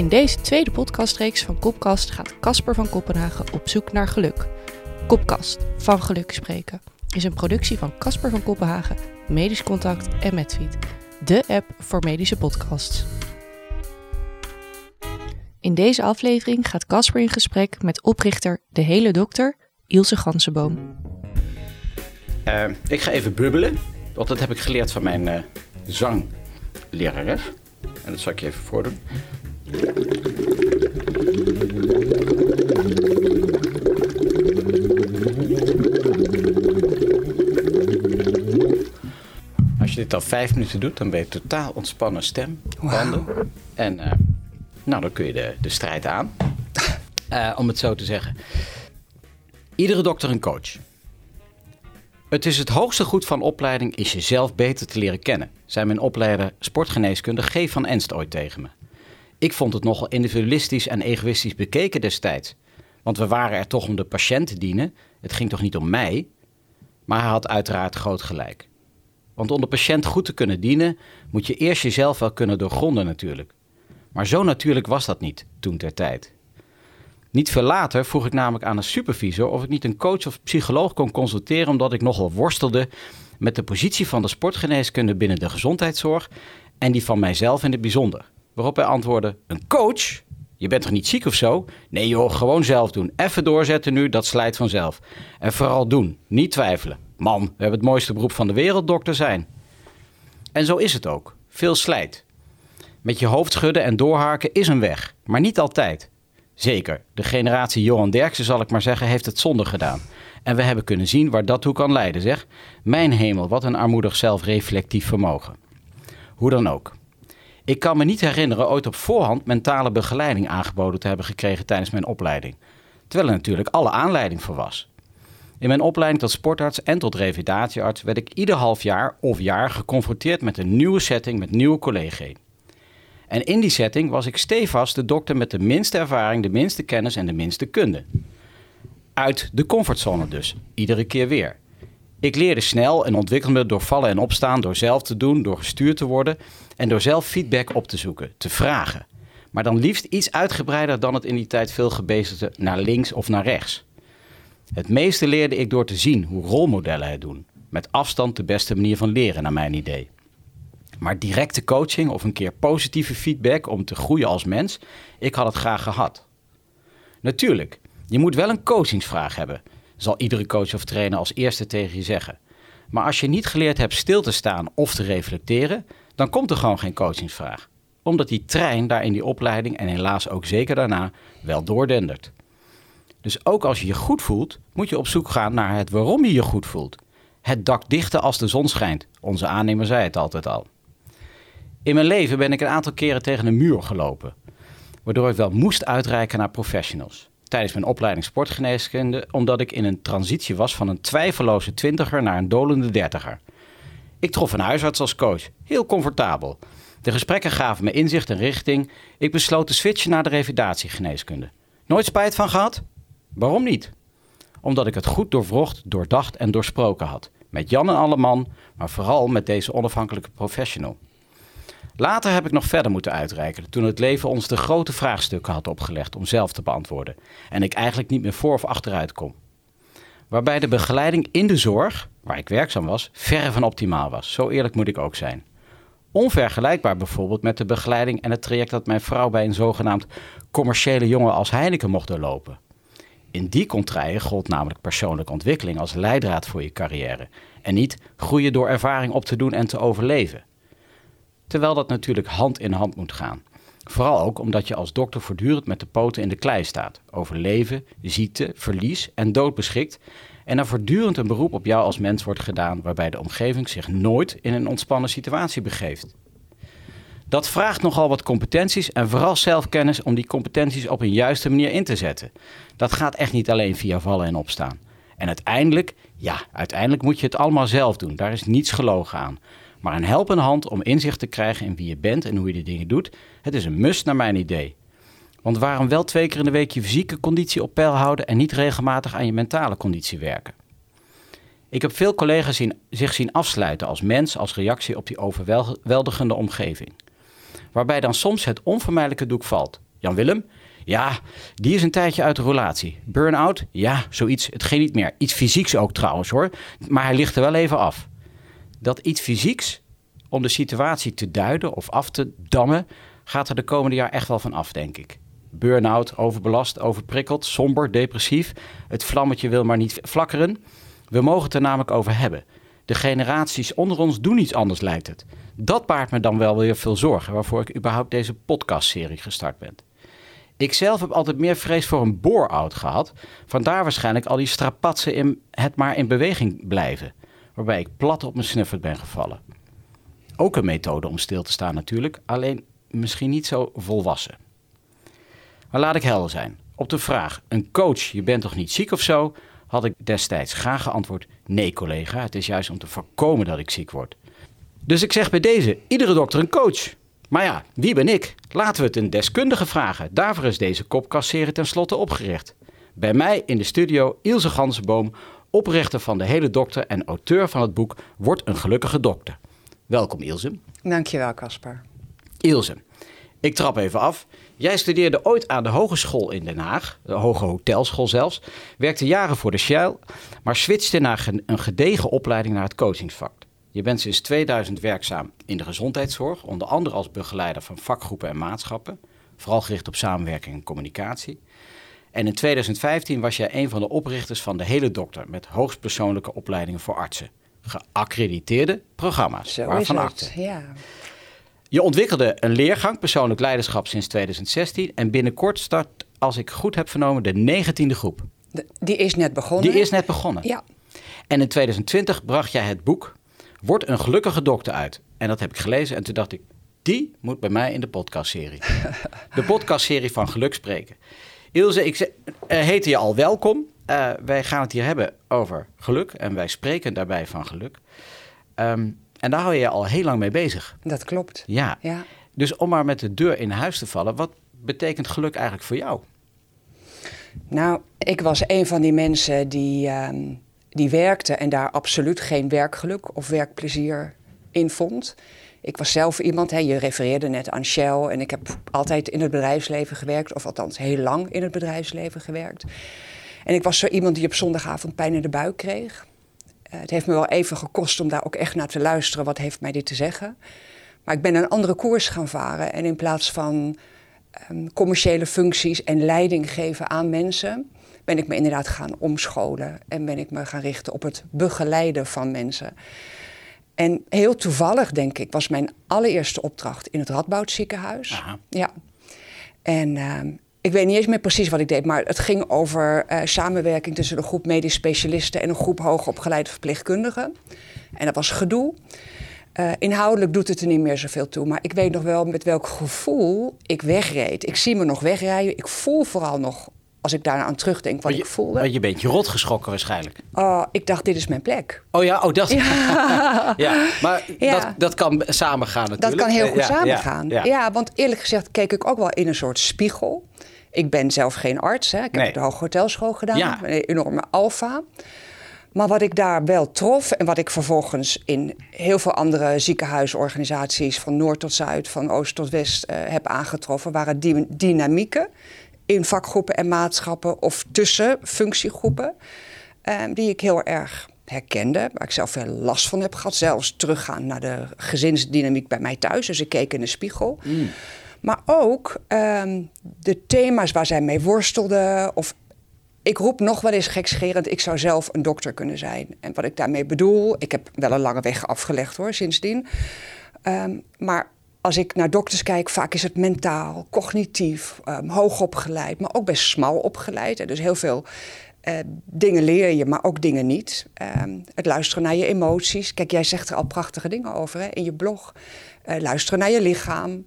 In deze tweede podcastreeks van Kopkast gaat Casper van Kopenhagen op zoek naar geluk. Kopkast, van geluk spreken, is een productie van Casper van Kopenhagen, Medisch Contact en Medfeed, de app voor medische podcasts. In deze aflevering gaat Casper in gesprek met oprichter De Hele Dokter, Ilse Gansenboom. Uh, ik ga even bubbelen, want dat heb ik geleerd van mijn uh, zanglerares. En dat zal ik je even voordoen. Als je dit al vijf minuten doet, dan ben je totaal ontspannen stem, handen. En uh, nou, dan kun je de, de strijd aan. Uh, om het zo te zeggen. Iedere dokter een coach. Het is het hoogste goed van opleiding is jezelf beter te leren kennen, zei mijn opleider sportgeneeskunde G. van Enst ooit tegen me. Ik vond het nogal individualistisch en egoïstisch bekeken destijds. Want we waren er toch om de patiënt te dienen, het ging toch niet om mij? Maar hij had uiteraard groot gelijk. Want om de patiënt goed te kunnen dienen, moet je eerst jezelf wel kunnen doorgronden natuurlijk. Maar zo natuurlijk was dat niet toen ter tijd. Niet veel later vroeg ik namelijk aan een supervisor of ik niet een coach of psycholoog kon consulteren, omdat ik nogal worstelde met de positie van de sportgeneeskunde binnen de gezondheidszorg en die van mijzelf in het bijzonder. Waarop hij antwoordde: Een coach? Je bent toch niet ziek of zo? Nee joh, gewoon zelf doen. Even doorzetten nu, dat slijt vanzelf. En vooral doen, niet twijfelen. Man, we hebben het mooiste beroep van de wereld, dokter zijn. En zo is het ook. Veel slijt. Met je hoofd schudden en doorhaken is een weg, maar niet altijd. Zeker, de generatie Johan Derksen, zal ik maar zeggen, heeft het zonder gedaan. En we hebben kunnen zien waar dat toe kan leiden, zeg. Mijn hemel, wat een armoedig zelfreflectief vermogen. Hoe dan ook. Ik kan me niet herinneren ooit op voorhand mentale begeleiding aangeboden te hebben gekregen tijdens mijn opleiding. Terwijl er natuurlijk alle aanleiding voor was. In mijn opleiding tot sportarts en tot revalidatiearts werd ik ieder half jaar of jaar geconfronteerd met een nieuwe setting met nieuwe collega's. En in die setting was ik stevast de dokter met de minste ervaring, de minste kennis en de minste kunde. Uit de comfortzone dus, iedere keer weer. Ik leerde snel en ontwikkelde me door vallen en opstaan, door zelf te doen, door gestuurd te worden en door zelf feedback op te zoeken, te vragen. Maar dan liefst iets uitgebreider dan het in die tijd veel gebezigde naar links of naar rechts. Het meeste leerde ik door te zien hoe rolmodellen het doen. Met afstand de beste manier van leren, naar mijn idee. Maar directe coaching of een keer positieve feedback om te groeien als mens, ik had het graag gehad. Natuurlijk, je moet wel een coachingsvraag hebben, zal iedere coach of trainer als eerste tegen je zeggen. Maar als je niet geleerd hebt stil te staan of te reflecteren, dan komt er gewoon geen coachingsvraag. Omdat die trein daar in die opleiding en helaas ook zeker daarna wel doordendert. Dus ook als je je goed voelt, moet je op zoek gaan naar het waarom je je goed voelt. Het dak dichten als de zon schijnt. Onze aannemer zei het altijd al. In mijn leven ben ik een aantal keren tegen een muur gelopen, waardoor ik wel moest uitreiken naar professionals. Tijdens mijn opleiding sportgeneeskunde, omdat ik in een transitie was van een twijfelloze twintiger naar een dolende dertiger. Ik trof een huisarts als coach, heel comfortabel. De gesprekken gaven me inzicht en richting. Ik besloot te switchen naar de revalidatiegeneeskunde. Nooit spijt van gehad? Waarom niet? Omdat ik het goed doorvrocht, doordacht en doorsproken had. Met Jan en Alleman, maar vooral met deze onafhankelijke professional. Later heb ik nog verder moeten uitreiken toen het leven ons de grote vraagstukken had opgelegd om zelf te beantwoorden en ik eigenlijk niet meer voor of achteruit kom. Waarbij de begeleiding in de zorg, waar ik werkzaam was, verre van optimaal was. Zo eerlijk moet ik ook zijn. Onvergelijkbaar bijvoorbeeld met de begeleiding en het traject dat mijn vrouw bij een zogenaamd commerciële jongen als Heineken mocht doorlopen. In die contraien gold namelijk persoonlijke ontwikkeling als leidraad voor je carrière en niet groeien door ervaring op te doen en te overleven. Terwijl dat natuurlijk hand in hand moet gaan. Vooral ook omdat je als dokter voortdurend met de poten in de klei staat. Over leven, ziekte, verlies en dood beschikt. En er voortdurend een beroep op jou als mens wordt gedaan waarbij de omgeving zich nooit in een ontspannen situatie begeeft. Dat vraagt nogal wat competenties en vooral zelfkennis om die competenties op een juiste manier in te zetten. Dat gaat echt niet alleen via vallen en opstaan. En uiteindelijk, ja, uiteindelijk moet je het allemaal zelf doen. Daar is niets gelogen aan maar een helpende hand om inzicht te krijgen in wie je bent en hoe je de dingen doet. Het is een must naar mijn idee. Want waarom wel twee keer in de week je fysieke conditie op peil houden en niet regelmatig aan je mentale conditie werken? Ik heb veel collega's zien, zich zien afsluiten als mens als reactie op die overweldigende omgeving. Waarbij dan soms het onvermijdelijke doek valt. Jan Willem? Ja, die is een tijdje uit de relatie. Burn-out? Ja, zoiets. Het ging niet meer. Iets fysieks ook trouwens hoor. Maar hij ligt er wel even af. Dat iets fysieks, om de situatie te duiden of af te dammen, gaat er de komende jaar echt wel van af, denk ik. Burn-out, overbelast, overprikkeld, somber, depressief. Het vlammetje wil maar niet flakkeren. We mogen het er namelijk over hebben. De generaties onder ons doen iets anders, lijkt het. Dat baart me dan wel weer veel zorgen, waarvoor ik überhaupt deze podcastserie gestart ben. Ik zelf heb altijd meer vrees voor een bore-out gehad. Vandaar waarschijnlijk al die strapatsen in het maar in beweging blijven. Waarbij ik plat op mijn snuffert ben gevallen. Ook een methode om stil te staan natuurlijk, alleen misschien niet zo volwassen. Maar laat ik helder zijn. Op de vraag, een coach, je bent toch niet ziek of zo? Had ik destijds graag geantwoord, nee collega, het is juist om te voorkomen dat ik ziek word. Dus ik zeg bij deze, iedere dokter een coach. Maar ja, wie ben ik? Laten we het een deskundige vragen. Daarvoor is deze kopkastserie tenslotte opgericht. Bij mij in de studio Ilse Gansenboom, oprichter van De Hele Dokter en auteur van het boek Word een gelukkige dokter. Welkom Ilse. Dankjewel Casper. Ilse, ik trap even af. Jij studeerde ooit aan de Hogeschool in Den Haag, de Hoge Hotelschool zelfs, werkte jaren voor de Shell, maar switchte naar een gedegen opleiding naar het coachingsvak. Je bent sinds 2000 werkzaam in de gezondheidszorg, onder andere als begeleider van vakgroepen en maatschappen, vooral gericht op samenwerking en communicatie. En in 2015 was jij een van de oprichters van de hele dokter met hoogstpersoonlijke opleidingen voor artsen. Geaccrediteerde programma's. Zo waarvan is het, ja. Je ontwikkelde een leergang persoonlijk leiderschap sinds 2016 en binnenkort start, als ik goed heb vernomen, de negentiende groep. die is net begonnen. Die is net begonnen. Ja. En in 2020 bracht jij het boek Word een gelukkige dokter uit. En dat heb ik gelezen en toen dacht ik, die moet bij mij in de podcastserie. de podcastserie van Geluk Spreken. Ilse, ik uh, heette je al welkom. Uh, wij gaan het hier hebben over geluk en wij spreken daarbij van geluk. Um, en daar hou je je al heel lang mee bezig. Dat klopt. Ja. ja. Dus om maar met de deur in huis te vallen, wat betekent geluk eigenlijk voor jou? Nou, ik was een van die mensen die, uh, die werkte en daar absoluut geen werkgeluk of werkplezier in vond. Ik was zelf iemand, hè, je refereerde net aan Shell en ik heb altijd in het bedrijfsleven gewerkt, of althans heel lang in het bedrijfsleven gewerkt. En ik was zo iemand die op zondagavond pijn in de buik kreeg. Uh, het heeft me wel even gekost om daar ook echt naar te luisteren. Wat heeft mij dit te zeggen? Maar ik ben een andere koers gaan varen. En in plaats van um, commerciële functies en leiding geven aan mensen, ben ik me inderdaad gaan omscholen. En ben ik me gaan richten op het begeleiden van mensen. En heel toevallig, denk ik, was mijn allereerste opdracht in het Radboud ziekenhuis. Aha. Ja. En uh, ik weet niet eens meer precies wat ik deed, maar het ging over uh, samenwerking tussen een groep medisch specialisten en een groep hoogopgeleide verpleegkundigen. En dat was gedoe. Uh, inhoudelijk doet het er niet meer zoveel toe, maar ik weet nog wel met welk gevoel ik wegreed. Ik zie me nog wegrijden. Ik voel vooral nog, als ik daaraan terugdenk, wat je, ik voelde. je bent je rot geschrokken waarschijnlijk. Oh, ik dacht, dit is mijn plek. Oh ja, oh, dat. Ja, ja. maar Ja. Dat, dat kan samengaan natuurlijk. Dat kan heel goed ja, samengaan. Ja, want eerlijk gezegd keek ik ook wel in een soort spiegel. Ik ben zelf geen arts. Hè. Ik heb de Hoge Hotelschool gedaan. Een enorme alfa. Maar wat ik daar wel trof en wat ik vervolgens in heel veel andere ziekenhuisorganisaties van noord tot zuid, van oost tot west eh, heb aangetroffen, waren die dynamieken in vakgroepen en maatschappen of tussen functiegroepen, eh, die ik heel erg herkende, waar ik zelf veel last van heb gehad. Zelfs teruggaan naar de gezinsdynamiek bij mij thuis. Dus ik keek in de spiegel. Maar ook ehm, de thema's waar zij mee worstelden. Of ik roep nog wel eens gekscherend, ik zou zelf een dokter kunnen zijn. En wat ik daarmee bedoel, ik heb wel een lange weg afgelegd hoor, sindsdien. Ehm, maar als ik naar dokters kijk, vaak is het mentaal, cognitief, ehm, hoogopgeleid, maar ook best smal opgeleid. Dus heel veel eh, dingen leer je, maar ook dingen niet. Ehm, het luisteren naar je emoties. Kijk, jij zegt er al prachtige dingen over hè, in je blog. Eh, luisteren naar je lichaam.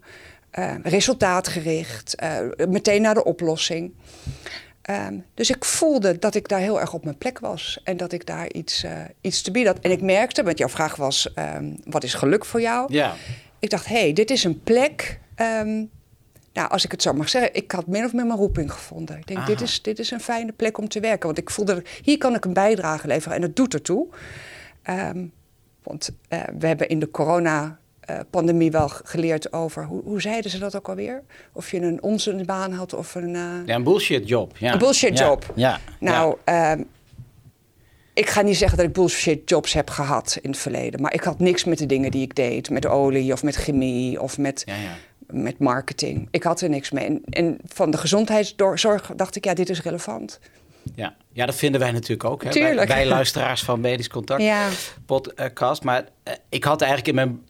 eh, resultaatgericht. eh, meteen naar de oplossing. Ehm, dus ik voelde dat ik daar heel erg op mijn plek was. En dat ik daar iets, iets te bieden had. En ik merkte, want jouw vraag was: ehm, wat is geluk voor jou? Ja. Ik dacht, hé, hey, dit is een plek. ehm, nou, als ik het zo mag zeggen, ik had min of meer mijn roeping gevonden. Ik denk, Aha. dit is, dit is een fijne plek om te werken. Want ik voelde, hier kan ik een bijdrage leveren en het doet ertoe. Ehm, want eh, we hebben in de uh, pandemie wel geleerd over, hoe, hoe zeiden ze dat ook alweer? Of je een onzinbaan had of een... Uh... Ja, een bullshit job. Ja. Een bullshit job. Ja. Nou, ja. Uh, ik ga niet zeggen dat ik bullshit jobs heb gehad in het verleden. Maar ik had niks met de dingen die ik deed. Met olie of met chemie of met, ja, ja. met marketing. Ik had er niks mee. En, en, van de gezondheidszorg dacht ik, ja, dit is relevant. Ja, ja dat vinden wij natuurlijk ook. Hè? Tuurlijk. Wij, luisteraars van Medisch Contact ja. podcast. Maar uh, ik had eigenlijk in mijn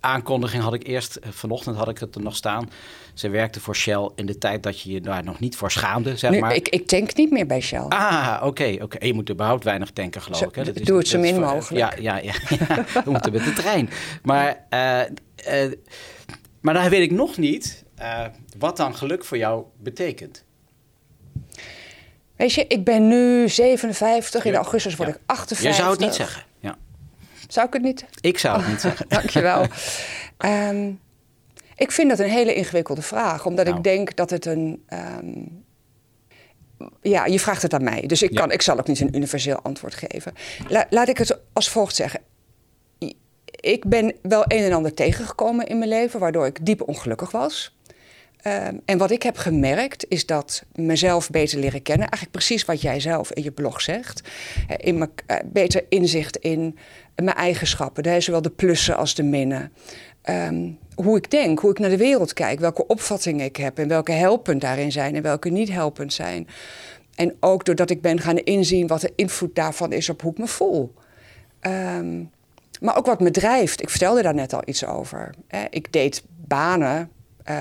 aankondiging had ik eerst, eh, vanochtend had ik het er nog staan. Ze werkte voor Shell in de tijd dat je je daar nog niet voor schaamde, zeg nu, maar. Ik, ik tank niet meer bij Shell. Ah, oké. oké. Je moet überhaupt weinig tanken, geloof ik. Hè? Dat is, doe het zo min mogelijk. Ja, ja, ja, ja. we moeten met de trein. Maar, uh, uh, maar dan weet ik nog niet uh, wat dan geluk voor jou betekent. Weet je, ik ben nu 57, in augustus word ik 58. Je zou het niet zeggen, ja. Zou ik het niet? Ik zou het niet zeggen. Dankjewel. um, ik vind dat een hele ingewikkelde vraag, omdat nou. ik denk dat het een. Um, ja, je vraagt het aan mij, dus ik, kan, ik zal ook niet een universeel antwoord geven. La, laat ik het als volgt zeggen. Ik ben wel een en ander tegengekomen in mijn leven, waardoor ik diep ongelukkig was. Um, en wat ik heb gemerkt is dat mezelf beter leren kennen. Eigenlijk precies wat jij zelf in je blog zegt. In me, uh, beter inzicht in mijn eigenschappen. Daar zowel de plussen als de minnen. Um, hoe ik denk, hoe ik naar de wereld kijk, welke opvattingen ik heb en welke helpend daarin zijn en welke niet helpend zijn. En ook doordat ik ben gaan inzien wat de invloed daarvan is op hoe ik me voel. Um, maar ook wat me drijft. Ik vertelde daar net al iets over. Ik deed banen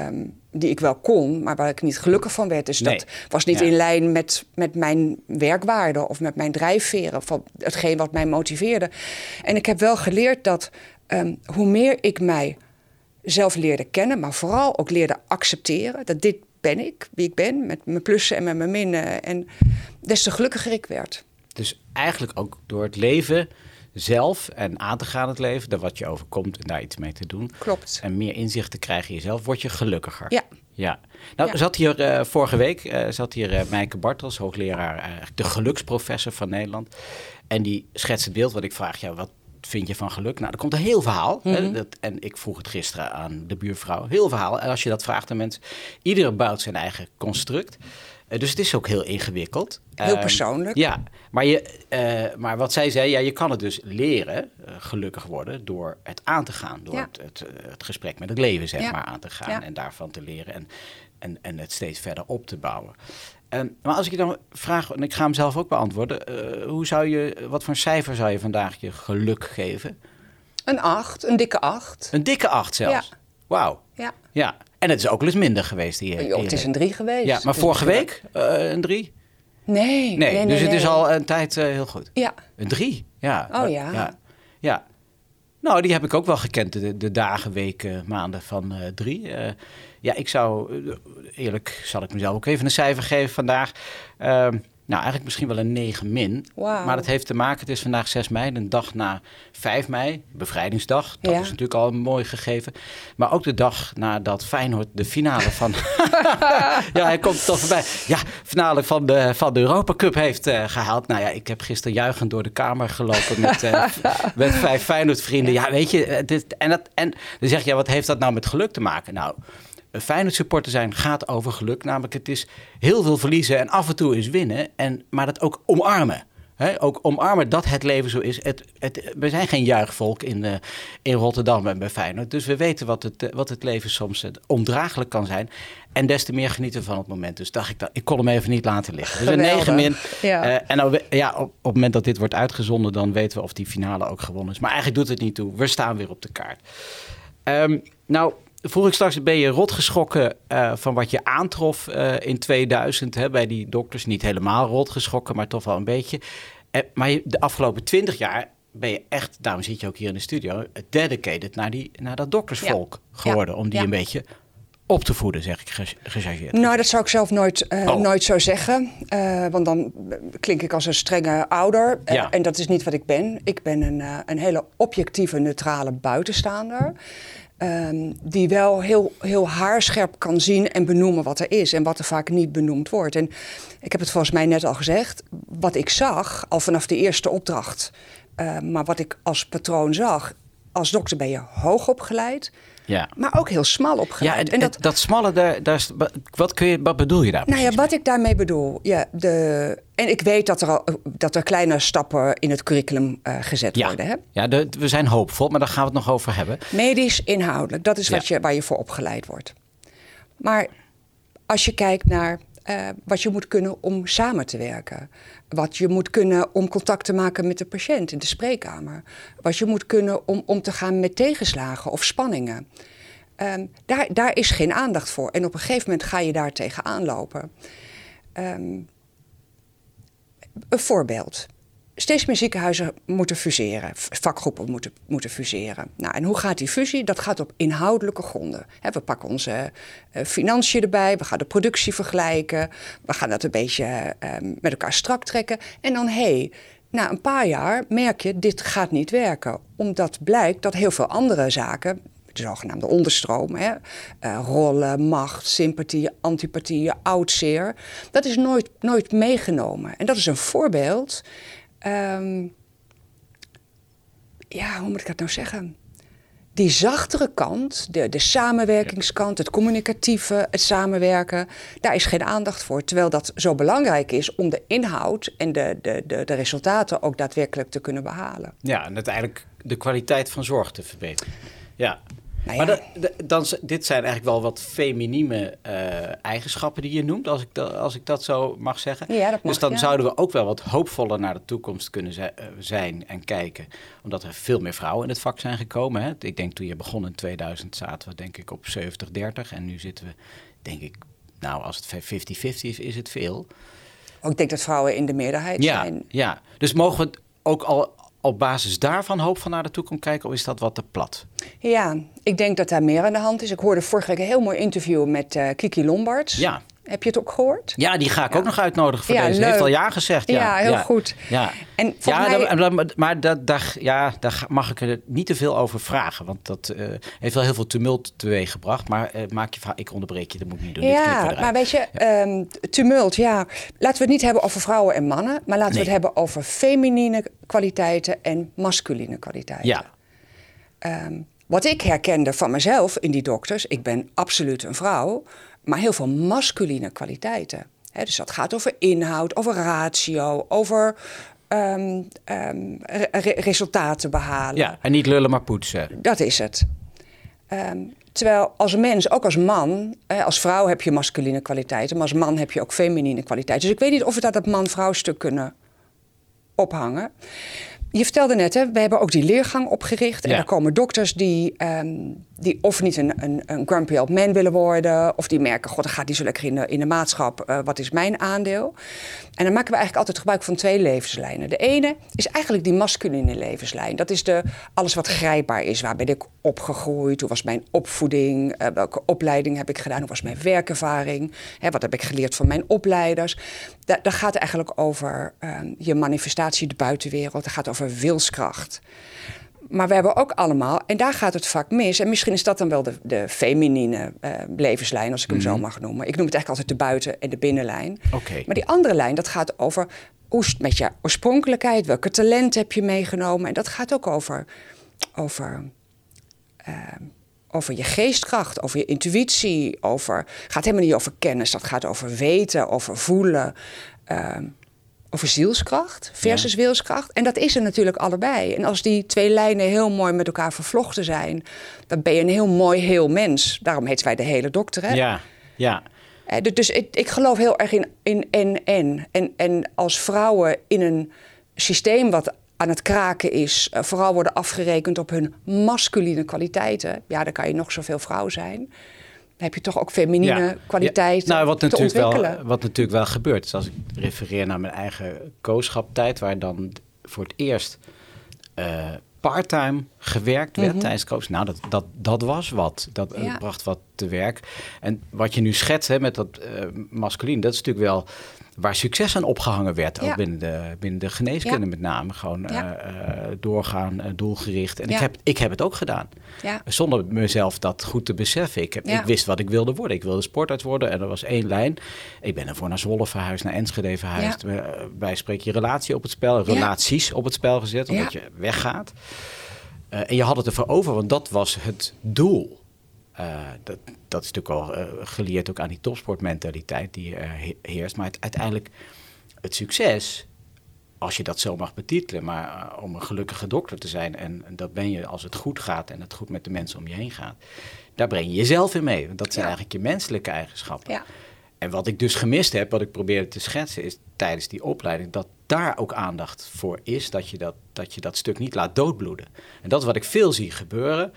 um, die ik wel kon, maar waar ik niet gelukkig van werd. Dus dat was niet in lijn met, met mijn werkwaarden of met mijn drijfveren, van hetgeen wat mij motiveerde. En ik heb wel geleerd dat um, hoe meer ik mij zelf leerde kennen, maar vooral ook leerde accepteren dat dit ben ik, wie ik ben, met mijn plussen en met mijn minnen. En des te gelukkiger ik werd. Dus eigenlijk ook door het leven zelf en aan te gaan het leven, dat wat je overkomt en daar iets mee te doen. Klopt. En meer inzicht te krijgen in jezelf, word je gelukkiger. Ja. Ja. Nou, zat hier uh, vorige week uh, zat hier uh, Mijke Bartels, hoogleraar, de geluksprofessor van Nederland. En die schetst het beeld wat ik vraag, ja, wat vind je van geluk? Nou, er komt een heel verhaal. hè, Mhm. dat, en ik vroeg het gisteren aan de buurvrouw. Heel verhaal. En als je dat vraagt aan mensen, iedere bouwt zijn eigen construct. Uh, dus het is ook heel ingewikkeld. Heel Ehm, persoonlijk. ja, maar, je, uh, maar wat zij zei, ja, je kan het dus leren, uh, gelukkig worden, door het aan te gaan. Door Ja. het, het, het gesprek met het leven, zeg Ja. maar, aan te gaan. Ja. En daarvan te leren en, en, en het steeds verder op te bouwen. En, maar als ik je dan vraag, en ik ga hem zelf ook beantwoorden. eh, hoe zou je, wat voor cijfer zou je vandaag je geluk geven? Een acht, een dikke acht. Een dikke acht zelfs. Ja. Wauw. Ja. Ja. En het is ook wel eens minder geweest hier. Jo, het is een drie geweest. Ja, maar Dus vorige week eh, een drie? Nee, Nee, nee, nee, dus het is al een tijd eh, heel goed. Ja, Een drie, ja. Oh, ja. ja. Ja. Nou, die heb ik ook wel gekend, de, de dagen, weken, maanden van eh, drie. Ja, ik zou, eerlijk zal ik mezelf ook even een cijfer geven vandaag. Nou, eigenlijk misschien wel een 9 min. Maar dat heeft te maken, het is vandaag 6 mei, een dag na 5 mei, bevrijdingsdag. Dat Ja. is natuurlijk al een mooi gegeven. Maar ook de dag nadat Feyenoord de finale van... ja, hij komt toch voorbij. Ja, finale van de, van de Europa Cup heeft eh, gehaald. Nou ja, ik heb gisteren juichend door de kamer gelopen met, eh, met vijf Feyenoord vrienden. Ja, weet je, eh, dit, en, dat, en dan zeg je, ja, wat heeft dat nou met geluk te maken? Nou, Feyenoord supporter zijn gaat over geluk. Namelijk, het is heel veel verliezen en af en toe is winnen. En, maar dat ook omarmen. Ook omarmen dat het leven zo is. Het, het, we zijn geen juichvolk in, eh, in Rotterdam en bij Feyenoord. Dus we weten wat het, eh, wat het leven soms eh, ondraaglijk kan zijn. En des te meer genieten van het moment. Dus dacht ik, dat, ik kon hem even niet laten liggen. Dus een Geweldig. 9 min. Ja. En nou, ja, op, op het moment dat dit wordt uitgezonden... dan weten we of die finale ook gewonnen is. Maar eigenlijk doet het niet toe. We staan weer op de kaart. Ehm, nou, vroeg ik straks, ben je rot geschrokken eh, van wat je aantrof eh, in 2000 hè, bij die dokters? Niet helemaal rot geschrokken, maar toch wel een beetje. Eh, maar de afgelopen 20 jaar ben je echt, daarom zit je ook hier in de studio, dedicated naar, die, naar dat doktersvolk Ja. geworden. Ja. Om die Ja. een beetje op te voeden, zeg ik ge- gechargeerd. Nou, dat zou ik zelf nooit, Oh. nooit zo zeggen. Want dan klink ik als een strenge ouder. Ja. en dat is niet wat ik ben. Ik ben een, een hele objectieve, neutrale buitenstaander. Ehm, die wel heel, heel haarscherp kan zien en benoemen wat er is. En wat er vaak niet benoemd wordt. En ik heb het volgens mij net al gezegd. Wat ik zag, al vanaf de eerste opdracht. eh, maar wat ik als patroon zag. als dokter ben je hoog opgeleid, Ja. maar ook heel smal opgeleid. Ja, en, dat, dat smalle, daar, daar, wat, kun je, wat bedoel je daar Nou ja, wat ik daarmee bedoel. Ja, de, en ik weet dat er, al, dat er kleine stappen in het curriculum eh, gezet Ja, worden. Hè? ja de, we zijn hoopvol, maar daar gaan we het nog over hebben. Medisch, inhoudelijk, dat is wat Ja. je, waar je voor opgeleid wordt. Maar als je kijkt naar eh, wat je moet kunnen om samen te werken. Wat je moet kunnen om contact te maken met de patiënt in de spreekkamer. Wat je moet kunnen om om te gaan met tegenslagen of spanningen. Ehm, daar, daar is geen aandacht voor. En op een gegeven moment ga je daar tegenaan lopen. Ehm, een voorbeeld. Steeds meer ziekenhuizen moeten fuseren, vakgroepen moeten, moeten fuseren. Nou, en hoe gaat die fusie? Dat gaat op inhoudelijke gronden. We pakken onze eh, financiën erbij, we gaan de productie vergelijken, we gaan dat een beetje eh, met elkaar strak trekken. En dan, hé, hey, na een paar jaar merk je, dit gaat niet werken. Omdat blijkt dat heel veel andere zaken, de zogenaamde onderstromen, hè, eh, rollen, macht, sympathie, antipathie, oudzeer, dat is nooit, nooit meegenomen. En dat is een voorbeeld. Ehm, ja, hoe moet ik dat nou zeggen? Die zachtere kant, de, de samenwerkingskant, het communicatieve, het samenwerken, daar is geen aandacht voor. Terwijl dat zo belangrijk is om de inhoud en de, de, de, de resultaten ook daadwerkelijk te kunnen behalen. Ja, en uiteindelijk de kwaliteit van zorg te verbeteren. Ja. Nou Maar dan, dit zijn eigenlijk wel wat feminieme eh, eigenschappen die je noemt, als ik, dat, als ik dat zo mag zeggen. Ja, dat mag, dus dan ja. zouden we ook wel wat hoopvoller naar de toekomst kunnen eh, zijn en kijken. Omdat er veel meer vrouwen in het vak zijn gekomen. Hè. Ik denk toen je begon in 2000 zaten we denk ik op 70-30. En nu zitten we, denk ik, nou als het 50-50 is, is het veel. Ook ik denk dat vrouwen in de meerderheid Ja, zijn. ja, dus mogen we ook al op basis daarvan hoop van naar de toekomst kijken? Of is dat wat te plat? Ja, ik denk dat daar meer aan de hand is. Ik hoorde vorige week een heel mooi interview met eh, Kiki Lombards. Ja. Heb je het ook gehoord? Ja, die ga ik ook nog uitnodigen voor Ja, deze. Die heeft leuk. al ja gezegd. Ja, Ja, heel goed. Ja, En ja mij- maar, maar dat, daar, ja, daar mag ik er niet te veel over vragen. Want dat eh, heeft wel heel veel tumult teweeggebracht. Maar eh, maak je ik onderbreek je, dat moet ik niet doen. Ja, maar weet je, ehm, tumult, ja. Laten we het niet hebben over vrouwen en mannen, maar laten we het hebben over feminine kwaliteiten en masculine kwaliteiten. Ja, Ehm, wat ik herkende van mezelf in die dokters, ik ben absoluut een vrouw, maar heel veel masculine kwaliteiten. Dus dat gaat over inhoud, over ratio, over ehm, ehm, re- re- resultaten behalen. ja, en niet lullen, maar poetsen. Dat is het. Ehm, terwijl als mens, ook als man, eh, als vrouw heb je masculine kwaliteiten, maar als man heb je ook feminine kwaliteiten. Dus ik weet niet of we dat dat man-vrouw stuk kunnen ophangen. Je vertelde net, hè, we hebben ook die leergang opgericht. En Ja. daar komen dokters die, die of niet een, een, een grumpy old man willen worden... of die merken, god, dat gaat niet zo lekker in de, in de maatschap. eh, wat is mijn aandeel? En dan maken we eigenlijk altijd gebruik van twee levenslijnen. De ene is eigenlijk die masculine levenslijn. Dat is de, alles wat grijpbaar is. Waar ben ik opgegroeid? Hoe was mijn opvoeding? Eh, welke opleiding heb ik gedaan? Hoe was mijn werkervaring? Hè, wat heb ik geleerd van mijn opleiders? Da dat gaat eigenlijk over ehm, je manifestatie, de buitenwereld. Dat gaat over wilskracht. Maar we hebben ook allemaal, en daar gaat het vaak mis. En misschien is dat dan wel de, de feminine eh, levenslijn, als ik hem zo mag noemen. Ik noem het eigenlijk altijd de buiten- en de binnenlijn. Oké. Maar die andere lijn, dat gaat over hoe is het met je oorspronkelijkheid, welke talent heb je meegenomen. En dat gaat ook over, over, ehm, over je geestkracht, over je intuïtie. Over, gaat helemaal niet over kennis, dat gaat over weten, over voelen. ehm, over zielskracht versus wilskracht. En dat is er natuurlijk allebei. En als die twee lijnen heel mooi met elkaar vervlochten zijn, dan ben je een heel mooi heel mens. Daarom heten wij de hele dokter. Hè? Ja, ja. Eh, du- Dus ik, ik geloof heel erg in, in en, en. En en als vrouwen in een systeem wat aan het kraken is, eh, vooral worden afgerekend op hun masculine kwaliteiten, ja, dan kan je nog zoveel vrouw zijn. Heb je toch ook feminine Ja. kwaliteiten Ja, nou, wat natuurlijk, wel, wat natuurlijk wel gebeurt, is als ik refereer naar mijn eigen kooschaptijd, waar dan voor het eerst eh parttime gewerkt werd tijdens koos. Nou, dat, dat, dat was wat. Dat eh, Mhm. Ja. bracht wat te werk. En wat je nu schetst hè, met dat eh masculien, dat is natuurlijk wel waar succes aan opgehangen werd. Ook binnen de, binnen de geneeskunde Ja. met name. Gewoon Ja. eh, eh, doorgaan, eh, doelgericht. En ik, heb, ik heb het ook gedaan. Ja. Zonder mezelf dat goed te beseffen. Ik, heb, ik wist wat ik wilde worden. Ik wilde sportarts worden en er was één lijn. Ik ben ervoor naar Zwolle verhuisd, naar Enschede verhuisd. Wij spreken je relatie op het spel, relaties op het spel gezet, omdat je weggaat. en je had het ervoor over, want dat was het doel. dat, dat is natuurlijk wel geleerd ook aan die topsportmentaliteit die heerst. Maar uiteindelijk, het succes als je dat zo mag betitelen, maar om een gelukkige dokter te zijn, en, en, dat ben je als het goed gaat en het goed met de mensen om je heen gaat, daar breng je jezelf in mee. Want dat zijn eigenlijk je menselijke eigenschappen. Ja. En wat ik dus gemist heb, wat ik probeerde te schetsen, is tijdens die opleiding dat daar ook aandacht voor is, dat je dat, dat, je dat stuk niet laat doodbloeden. En dat is wat ik veel zie gebeuren.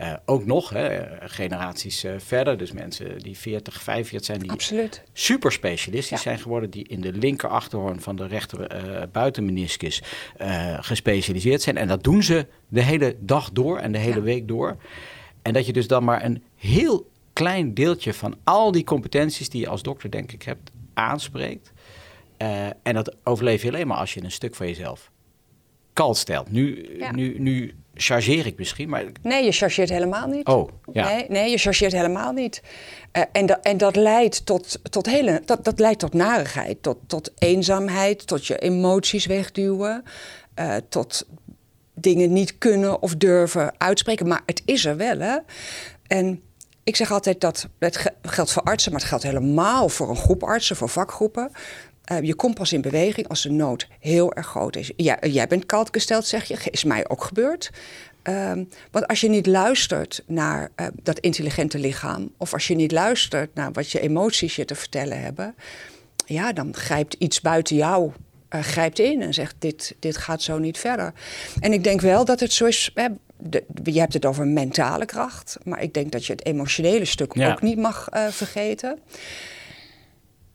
Uh, ook nog, hè, generaties uh, verder, dus mensen die 40, 45 zijn, die Absoluut. super specialistisch zijn geworden, die in de linker achterhoorn van de rechter uh, buitenmeniscus gespecialiseerd zijn. En dat doen ze de hele dag door en de hele week door. En dat je dus dan maar een heel klein deeltje van al die competenties die je als dokter, denk ik, hebt, aanspreekt. En dat overleef je alleen maar als je een stuk van jezelf kalt stelt. Nu, nu, nu chargeer ik misschien, maar... Nee, je chargeert helemaal niet. Oh, ja. Nee, nee je chargeert helemaal niet. Uh, en, da en dat leidt tot, tot hele... Dat, dat leidt tot narigheid, tot, tot eenzaamheid, tot je emoties wegduwen, uh, tot dingen niet kunnen of durven uitspreken. Maar het is er wel, hè. En ik zeg altijd dat het geldt voor artsen, maar het geldt helemaal voor een groep artsen, voor vakgroepen. Uh, je komt pas in beweging als de nood heel erg groot is. Ja, jij bent koud gesteld, zeg je. Is mij ook gebeurd. Uh, want als je niet luistert naar uh, dat intelligente lichaam, of als je niet luistert naar wat je emoties je te vertellen hebben, ja, dan grijpt iets buiten jou uh, grijpt in en zegt: dit, dit gaat zo niet verder. En ik denk wel dat het zo is. Hè, de, je hebt het over mentale kracht, maar ik denk dat je het emotionele stuk ook niet mag uh, vergeten.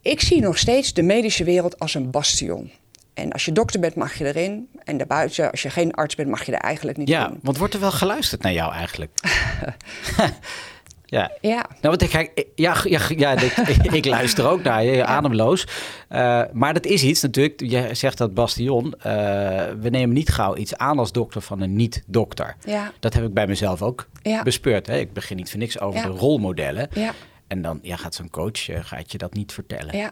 Ik zie nog steeds de medische wereld als een bastion. En als je dokter bent, mag je erin. En daarbuiten, als je geen arts bent, mag je er eigenlijk niet ja, in. Ja, want wordt er wel geluisterd naar jou eigenlijk? Ja. ja. Nou, want ik, ja, ja, ja ik, ik, luister ook naar je, ademloos. Uh, maar dat is iets natuurlijk, je zegt dat Bastion, uh, we nemen niet gauw iets aan als dokter van een niet-dokter. Ja. Dat heb ik bij mezelf ook ja. bespeurd. Hè? Ik begin niet voor niks over de rolmodellen. Ja. En dan ja, gaat zo'n coach uh, gaat je dat niet vertellen. Ja.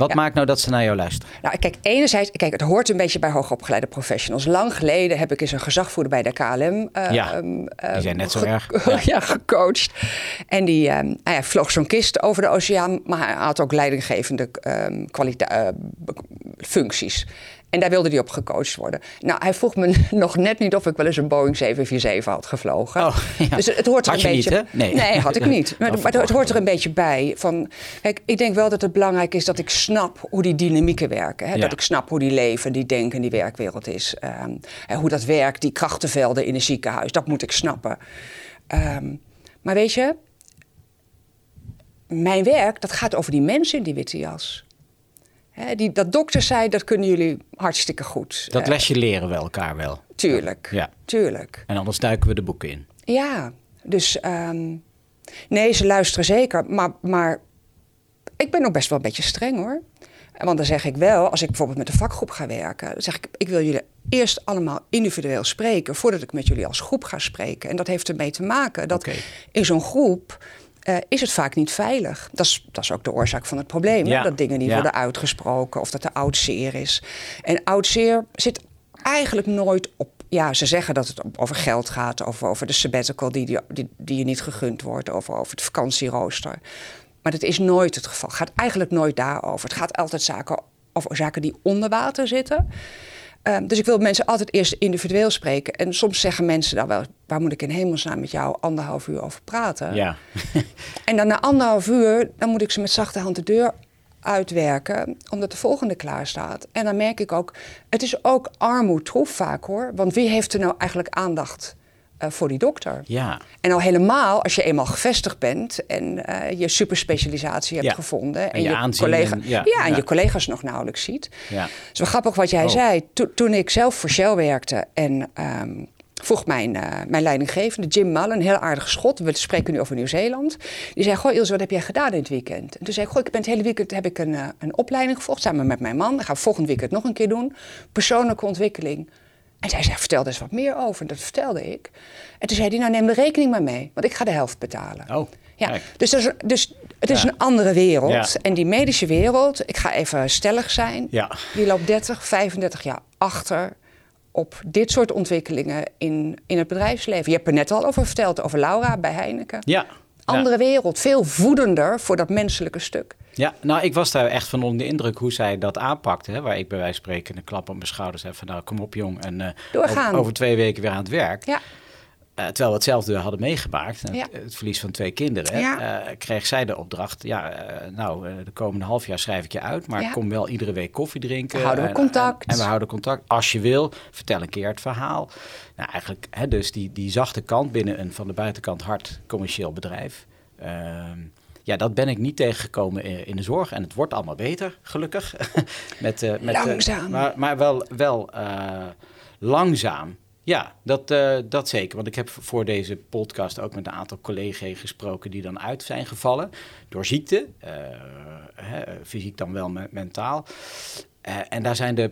Wat maakt nou dat ze naar jou luisteren? Nou, kijk, enerzijds, kijk, het hoort een beetje bij hoogopgeleide professionals. Lang geleden heb ik eens een gezagvoerder bij de KLM. Uh, ja, um, die zijn net zo erg. Ja. gecoacht. En die uh, nou ja, vloog zo'n kist over de oceaan, maar hij had ook leidinggevende um, functies. En daar wilde hij op gecoacht worden. Nou, hij vroeg me nog net niet of ik wel eens een Boeing 747 had gevlogen. Oh, ja. Dus het hoort er had een beetje. Niet, nee. nee. had ik niet. Maar, maar het hoort er een beetje bij. Van, kijk, ik denk wel dat het belangrijk is dat ik snap hoe die dynamieken werken. Hè? Ja. Dat ik snap hoe die leven, die denken, die werkwereld is. Um, hoe dat werkt, die krachtenvelden in een ziekenhuis. Dat moet ik snappen. Um, maar weet je, mijn werk, dat gaat over die mensen in die witte jas die, dat dokter zei, dat kunnen jullie hartstikke goed. Dat lesje leren we elkaar wel. Tuurlijk, ja. tuurlijk. En anders duiken we de boeken in. Ja, dus um, nee, ze luisteren zeker. Maar, maar ik ben ook best wel een beetje streng hoor. Want dan zeg ik wel, als ik bijvoorbeeld met een vakgroep ga werken, dan zeg ik, ik wil jullie eerst allemaal individueel spreken voordat ik met jullie als groep ga spreken. En dat heeft ermee te maken dat okay. in zo'n groep uh, is het vaak niet veilig. Dat is, dat is ook de oorzaak van het probleem. Ja. Dat dingen niet ja. worden uitgesproken of dat er oud zeer is. En oud zeer zit eigenlijk nooit op. Ja, ze zeggen dat het over geld gaat, over, over de sabbatical die, die, die je niet gegund wordt, over, over het vakantierooster. Maar dat is nooit het geval. Het gaat eigenlijk nooit daarover. Het gaat altijd zaken, over zaken die onder water zitten. Um, dus ik wil mensen altijd eerst individueel spreken. En soms zeggen mensen dan wel, waar moet ik in hemelsnaam met jou anderhalf uur over praten? Ja. en dan na anderhalf uur, dan moet ik ze met zachte hand de deur uitwerken, omdat de volgende klaar staat. En dan merk ik ook, het is ook armoedtroef vaak hoor. Want wie heeft er nou eigenlijk aandacht uh, voor die dokter. Ja. En al helemaal als je eenmaal gevestigd bent en uh, je superspecialisatie hebt ja. gevonden. En, en je, je collega, en, ja, ja, en je collega's nog nauwelijks ziet. Ja. Zo grappig wat jij Oh. zei. To- toen ik zelf voor Shell werkte en ehm, vroeg mijn, uh, mijn leidinggevende, Jim Mullen, een heel aardige schot. We spreken nu over Nieuw-Zeeland. Die zei, goh Ilse, wat heb jij gedaan in het weekend? En toen zei ik, goh, ik ben het hele weekend heb ik een, een opleiding gevolgd samen met mijn man. Dat gaan we volgend weekend nog een keer doen. Persoonlijke ontwikkeling. En zij zei, vertel er eens wat meer over. En dat vertelde ik. En toen zei hij, nou neem de rekening maar mee. Want ik ga de helft betalen. Oh, Ja, kijk. dus, dus het is Ja. een andere wereld. Ja. En die medische wereld, ik ga even stellig zijn, Ja. die loopt 30, 35 jaar achter op dit soort ontwikkelingen in, in het bedrijfsleven. Je hebt er net al over verteld, over Laura bij Heineken. Ja. Andere wereld, veel voedender voor dat menselijke stuk. Ja, nou, ik was daar echt van onder de indruk hoe zij dat aanpakte. Hè, waar ik bij wijze van spreken een klap op mijn schouders heb van... nou, kom op jong, en uh, Doorgaan. Over, over, twee weken weer aan het werk. Ja. Uh, terwijl we hetzelfde hadden meegemaakt, Ja. het, het verlies van twee kinderen, Ja. eh, kreeg zij de opdracht: ja, eh, nou, eh, de komende half jaar schrijf ik je uit, maar Ja. kom wel iedere week koffie drinken. Houden we En- contact. En, en we houden contact. Als je wil, vertel een keer het verhaal. Nou, eigenlijk, hè, dus die, die zachte kant binnen een van de buitenkant hard commercieel bedrijf. Ehm, ja, dat ben ik niet tegengekomen in, in de zorg. En het wordt allemaal beter, gelukkig. met, eh, met, eh, Langzaam. maar, maar wel, wel eh, langzaam. Ja, dat, dat zeker. Want ik heb voor deze podcast ook met een aantal collega's gesproken die dan uit zijn gevallen door ziekte. hè, fysiek dan wel me- mentaal. En daar zijn de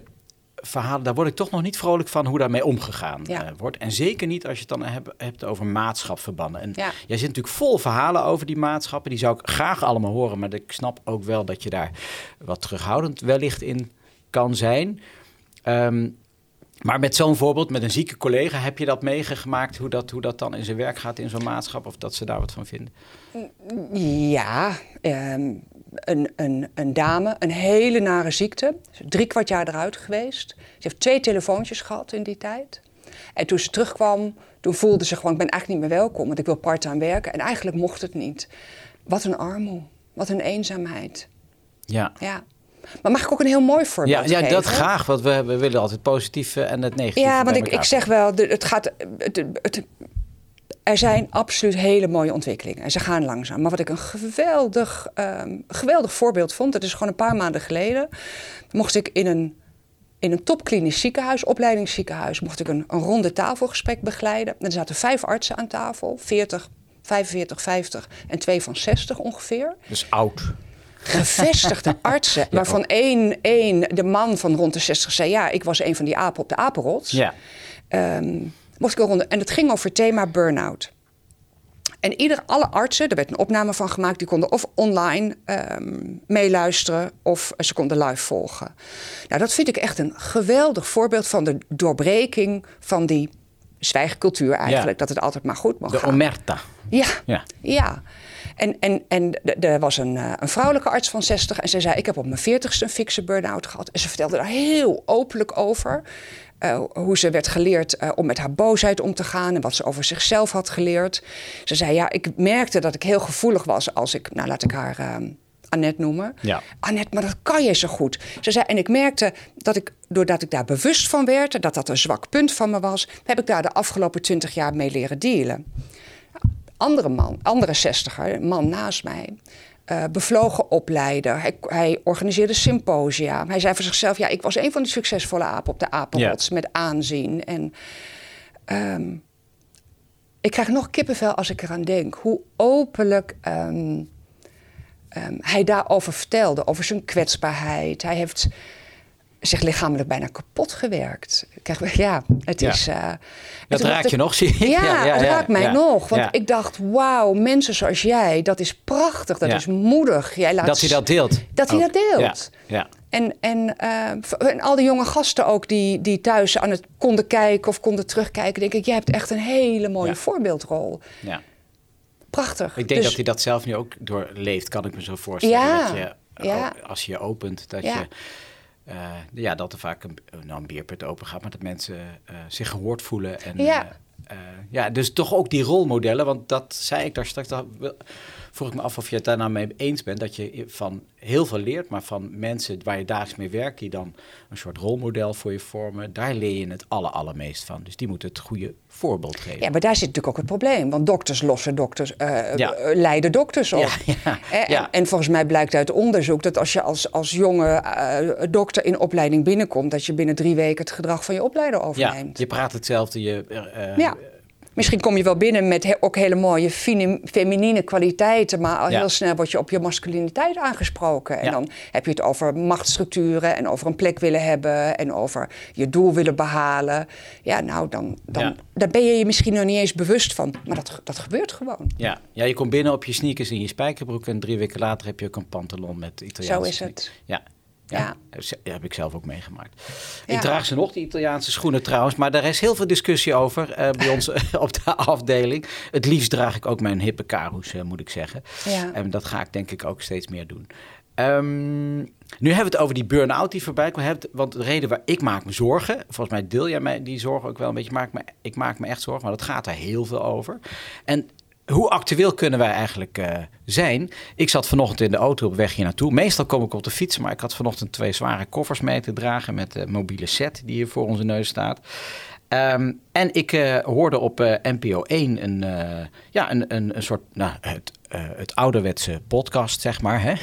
verhalen, daar word ik toch nog niet vrolijk van hoe daarmee omgegaan Ja. eh, wordt. En zeker niet als je het dan hebt, hebt over maatschapverbanden. En Ja. jij zit natuurlijk vol verhalen over die maatschappen. Die zou ik graag allemaal horen. Maar ik snap ook wel dat je daar wat terughoudend wellicht in kan zijn. Ehm, maar met zo'n voorbeeld, met een zieke collega, heb je dat meegemaakt? Hoe dat, hoe dat dan in zijn werk gaat in zo'n maatschap? Of dat ze daar wat van vinden? Ja, ehm, een, een, een dame, een hele nare ziekte. Drie kwart jaar eruit geweest. Ze heeft twee telefoontjes gehad in die tijd. En toen ze terugkwam, toen voelde ze gewoon... ik ben eigenlijk niet meer welkom, want ik wil part-time werken. En eigenlijk mocht het niet. Wat een armoe, wat een eenzaamheid. Ja. Ja. Maar mag ik ook een heel mooi Ja, voorbeeld ja geven? dat graag, want we, we willen altijd positief eh, en het negatief. Ja, want ik, ik zeg wel, het gaat, het, het- er zijn absoluut hele mooie ontwikkelingen. En ze gaan langzaam. Maar wat ik een geweldig, ehm, geweldig voorbeeld vond... dat is gewoon een paar maanden geleden... mocht ik in een, in een topklinisch ziekenhuis, opleidingsziekenhuis... mocht ik een, een ronde tafelgesprek begeleiden. En er zaten vijf artsen aan tafel, 40, 45, 50 en twee van 60 ongeveer Dus oud. Gevestigde artsen. waarvan één, één, de man van rond de 60, zei: Ja, ik was een van die apen op de apenrots. Ja. Ehm, mocht ik een ronde. En het ging over het thema burn-out. En ieder, alle artsen, er werd een opname van gemaakt, die konden of online ehm, meeluisteren of ze konden live volgen. Nou, dat vind ik echt een geweldig voorbeeld van de doorbreking van die zwijgcultuur eigenlijk. Ja. Dat het altijd maar goed mag De gaan. omerta. Ja, Ja. ja. En, en, en er was een, eh, een vrouwelijke arts van 60 en ze zei: Ik heb op mijn 40ste een fikse burn-out gehad. En ze vertelde daar heel openlijk over. eh, hoe ze werd geleerd eh, om met haar boosheid om te gaan en wat ze over zichzelf had geleerd. Ze zei: Ja, ik merkte dat ik heel gevoelig was als ik, nou laat ik haar eh, Annette noemen. Ja. Annette, maar dat kan je zo goed. Ze zei, en ik merkte dat ik, doordat ik daar bewust van werd, dat dat een zwak punt van me was, heb ik daar de afgelopen twintig jaar mee leren dealen andere man, andere zestiger, man naast mij, eh, bevlogen opleider. Hij, hij organiseerde symposia. Hij zei voor zichzelf, ja, ik was een van die succesvolle apen op de apenrots met aanzien. En ehm, ik krijg nog kippenvel als ik eraan denk. Hoe openlijk ehm, ehm, hij daarover vertelde, over zijn kwetsbaarheid. Hij heeft zich lichamelijk bijna kapot gewerkt. Krijg, ja, het Ja. is... eh, Dat raakt ik- je nog, zie ik. ja, het raakt mij ja, nog. Want ja. ik dacht, wauw, mensen zoals jij, dat is prachtig, dat Ja. is moedig. Jij laat Dat hij dat deelt. Dat hij dat deelt. Ja, ja. En, en, eh, en al die jonge gasten ook die, die thuis aan het konden kijken of konden terugkijken, denk ik, jij hebt echt een hele mooie Ja. voorbeeldrol. ja. Prachtig. Ik denk Dus- dat hij dat zelf nu ook doorleeft, kan ik me zo voorstellen. Ja, Dat je, ja. als je je opent, dat Ja. je... eh, ja, dat er vaak een, nou, een beerput open gaat, maar dat mensen eh, zich gehoord voelen. En, Ja. eh, ja, dus toch ook die rolmodellen, want dat zei ik daar straks. Dat vroeg ik me af of je het daar nou mee eens bent. Dat je van heel veel leert, maar van mensen waar je dagelijks mee werkt, die dan een soort rolmodel voor je vormen, daar leer je het aller, allermeest van. Dus die moeten het goede voorbeeld geven. Ja, maar daar zit natuurlijk ook het probleem. Want dokters lossen dokters, eh, Ja. eh, leiden dokters op. Ja, ja, en, ja. en volgens mij blijkt uit onderzoek dat als je als, als jonge eh, dokter in opleiding binnenkomt, dat je binnen drie weken het gedrag van je opleider Ja, overneemt. je praat hetzelfde. Je, eh, Ja. Misschien kom je wel binnen met he- ook hele mooie feminine kwaliteiten, maar al Ja. heel snel word je op je masculiniteit aangesproken. En Ja. dan heb je het over machtsstructuren en over een plek willen hebben en over je doel willen behalen. Ja, nou, dan, dan Ja. daar ben je je misschien nog niet eens bewust van, maar dat, dat gebeurt gewoon. Ja. ja, je komt binnen op je sneakers en je spijkerbroek en drie weken later heb je ook een pantalon met Italiaanse Zo is het. Ja, Ja, Dat heb ik zelf ook meegemaakt. Ik draag ze nog, die Italiaanse schoenen trouwens. Maar daar is heel veel discussie over uh, bij ons op de afdeling. Het liefst draag ik ook mijn hippe karoes, moet ik zeggen. Ja. En dat ga ik denk ik ook steeds meer doen. Um, nu hebben we het over die burn-out die voorbij kwam. Want de reden waar ik maak me zorgen, volgens mij deel jij mij die zorgen ook wel een beetje, maak me, ik maak me echt zorgen, maar dat gaat er heel veel over. En hoe actueel kunnen wij eigenlijk uh, zijn? Ik zat vanochtend in de auto op weg hier naartoe. Meestal kom ik op de fiets, maar ik had vanochtend twee zware koffers mee te dragen met de mobiele set die hier voor onze neus staat. Um, en ik uh, hoorde op uh, NPO 1 een, uh, ja, een, een, een soort, nou, het, het ouderwetse podcast, zeg maar, hè?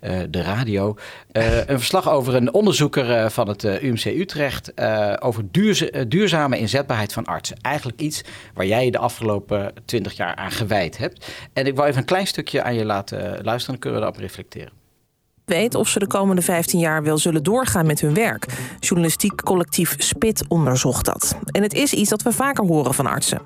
de radio. een verslag over een onderzoeker van het UMC Utrecht over duurza duurzame inzetbaarheid van artsen. Eigenlijk iets waar jij je de afgelopen twintig jaar aan gewijd hebt. En ik wil even een klein stukje aan je laten luisteren, dan kunnen we daarop reflecteren weet of ze de komende 15 jaar wel zullen doorgaan met hun werk. Journalistiek collectief Spit onderzocht dat. En het is iets dat we vaker horen van artsen.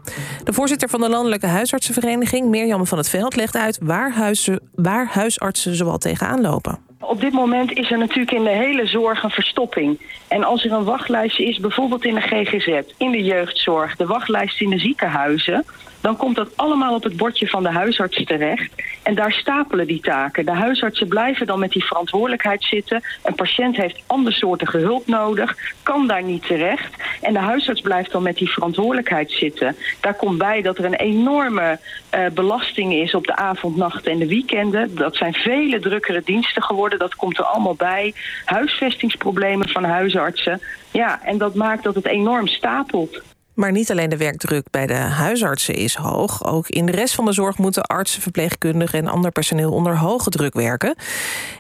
De voorzitter van de Landelijke Huisartsenvereniging, Mirjam van het Veld, legt uit waar, huizen, waar huisartsen zoal tegenaan lopen. Op dit moment is er natuurlijk in de hele zorg een verstopping. En als er een wachtlijst is, bijvoorbeeld in de GGZ, in de jeugdzorg, de wachtlijst in de ziekenhuizen, dan komt dat allemaal op het bordje van de huisarts terecht. En daar stapelen die taken. De huisartsen blijven dan met die verantwoordelijkheid zitten. Een patiënt heeft andersoortige hulp nodig, kan daar niet terecht. En de huisarts blijft dan met die verantwoordelijkheid zitten. Daar komt bij dat er een enorme uh, belasting is op de avond, nacht en de weekenden. Dat zijn vele drukkere diensten geworden. Dat komt er allemaal bij. Huisvestingsproblemen van huisartsen. Ja, en dat maakt dat het enorm stapelt. Maar niet alleen de werkdruk bij de huisartsen is hoog. Ook in de rest van de zorg moeten artsen, verpleegkundigen en ander personeel onder hoge druk werken.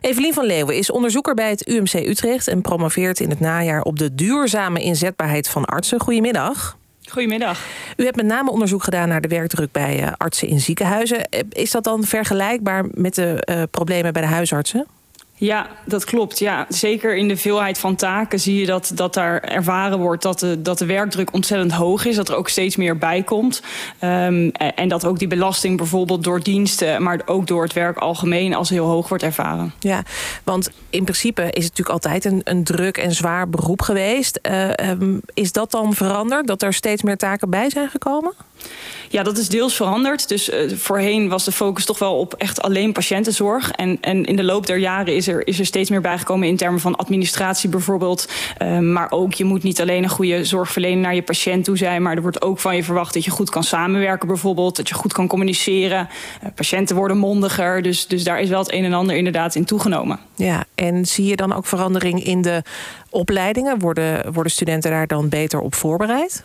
Evelien van Leeuwen is onderzoeker bij het UMC Utrecht en promoveert in het najaar op de duurzame inzetbaarheid van artsen. Goedemiddag. Goedemiddag. U hebt met name onderzoek gedaan naar de werkdruk bij eh, artsen in ziekenhuizen. Is dat dan vergelijkbaar met de uh, problemen bij de huisartsen? Ja, dat klopt. Ja, zeker in de veelheid van taken zie je dat, dat daar ervaren wordt dat de, dat de werkdruk ontzettend hoog is. Dat er ook steeds meer bij komt. Um, en dat ook die belasting bijvoorbeeld door diensten, maar ook door het werk algemeen als heel hoog wordt ervaren. Ja, want in principe is het natuurlijk altijd een, een druk en zwaar beroep geweest. Uh, um, is dat dan veranderd? Dat er steeds meer taken bij zijn gekomen? Ja, dat is deels veranderd. Dus uh, voorheen was de focus toch wel op echt alleen patiëntenzorg. En, en in de loop der jaren is er, is er steeds meer bijgekomen in termen van administratie bijvoorbeeld. Uh, maar ook, je moet niet alleen een goede zorgverlener naar je patiënt toe zijn. Maar er wordt ook van je verwacht dat je goed kan samenwerken bijvoorbeeld. Dat je goed kan communiceren. Uh, patiënten worden mondiger. Dus, dus daar is wel het een en ander inderdaad in toegenomen. Ja, en zie je dan ook verandering in de opleidingen? Worden, worden studenten daar dan beter op voorbereid?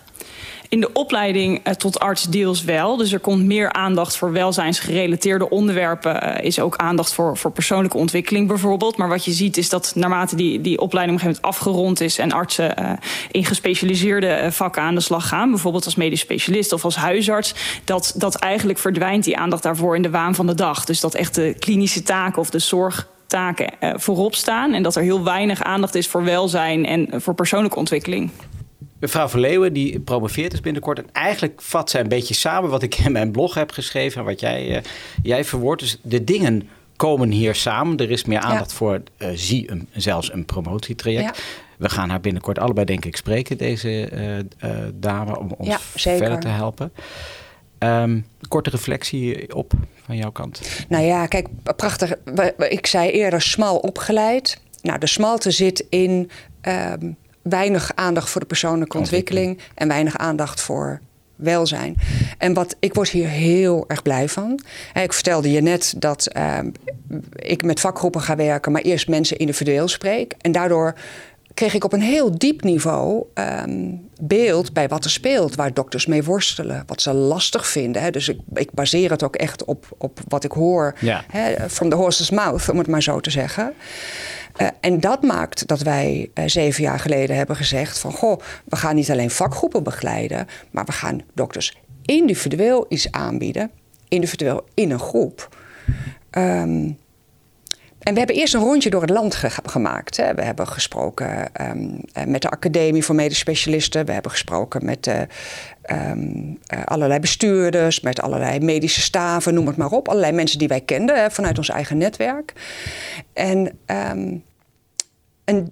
In de opleiding uh, tot arts deels wel. Dus er komt meer aandacht voor welzijnsgerelateerde onderwerpen. Uh, is ook aandacht voor, voor persoonlijke ontwikkeling bijvoorbeeld. Maar wat je ziet is dat naarmate die, die opleiding op een gegeven moment afgerond is... en artsen uh, in gespecialiseerde vakken aan de slag gaan... bijvoorbeeld als medisch specialist of als huisarts... dat, dat eigenlijk verdwijnt die aandacht daarvoor in de waan van de dag. Dus dat echt de klinische taken of de zorg taken voorop staan. En dat er heel weinig aandacht is voor welzijn en voor persoonlijke ontwikkeling. Mevrouw Verleeuwen, die promoveert dus binnenkort. En eigenlijk vat zij een beetje samen wat ik in mijn blog heb geschreven en wat jij, uh, jij verwoordt. Dus de dingen komen hier samen. Er is meer aandacht voor, uh, zie een, zelfs een promotietraject. Ja. We gaan haar binnenkort allebei, denk ik, spreken, deze uh, dame, om ons verder te helpen. Um, korte reflectie op van jouw kant. Nou ja, kijk, prachtig. Ik zei eerder smal opgeleid. Nou, de smalte zit in um, weinig aandacht voor de persoonlijke ontwikkeling en weinig aandacht voor welzijn. En wat ik word hier heel erg blij van. Ik vertelde je net dat uh, ik met vakgroepen ga werken, maar eerst mensen individueel spreek. En daardoor kreeg ik op een heel diep niveau um, beeld bij wat er speelt, waar dokters mee worstelen, wat ze lastig vinden. Hè. Dus ik, ik, baseer het ook echt op, op wat ik hoor, ja. hè, from the horse's mouth, om het maar zo te zeggen. Uh, en dat maakt dat wij uh, zeven jaar geleden hebben gezegd van goh, we gaan niet alleen vakgroepen begeleiden, maar we gaan dokters individueel iets aanbieden, individueel in een groep. Um, en we hebben eerst een rondje door het land ge gemaakt. Hè. We hebben gesproken um, met de Academie voor Medisch Specialisten. We hebben gesproken met uh, um, uh, allerlei bestuurders, met allerlei medische staven, noem het maar op. Allerlei mensen die wij kenden hè, vanuit ons eigen netwerk. En um, en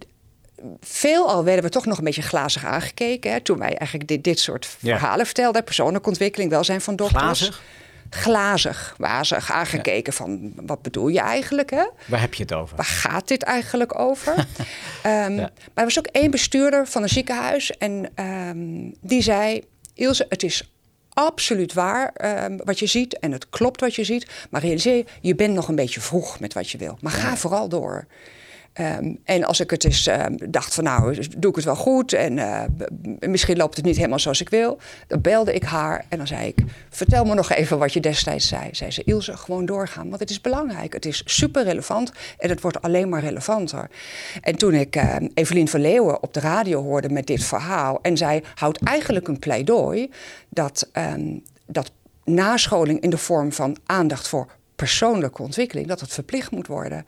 veelal werden we toch nog een beetje glazig aangekeken. Hè, toen wij eigenlijk dit, dit soort Ja. verhalen vertelden. Persoonlijke ontwikkeling, welzijn van dokters. Glazig? Glazig, wazig aangekeken van wat bedoel je eigenlijk? Hè? Waar heb je het over? Waar gaat dit eigenlijk over? Ehm, Ja. Maar er was ook één bestuurder van een ziekenhuis en ehm, die zei: Ilse, het is absoluut waar ehm, wat je ziet en het klopt wat je ziet, maar realiseer je, je bent nog een beetje vroeg met wat je wil. Maar ga vooral door. Ehm, en als ik het eens ehm, dacht van nou, doe ik het wel goed en eh, misschien loopt het niet helemaal zoals ik wil, dan belde ik haar en dan zei ik, vertel me nog even wat je destijds zei. Zei ze, Ilse, gewoon doorgaan, want het is belangrijk. Het is super relevant en het wordt alleen maar relevanter. En toen ik eh, Evelien van Leeuwen op de radio hoorde met dit verhaal en zij houdt eigenlijk een pleidooi dat, dat nascholing in de vorm van aandacht voor persoonlijke ontwikkeling, dat het verplicht moet worden.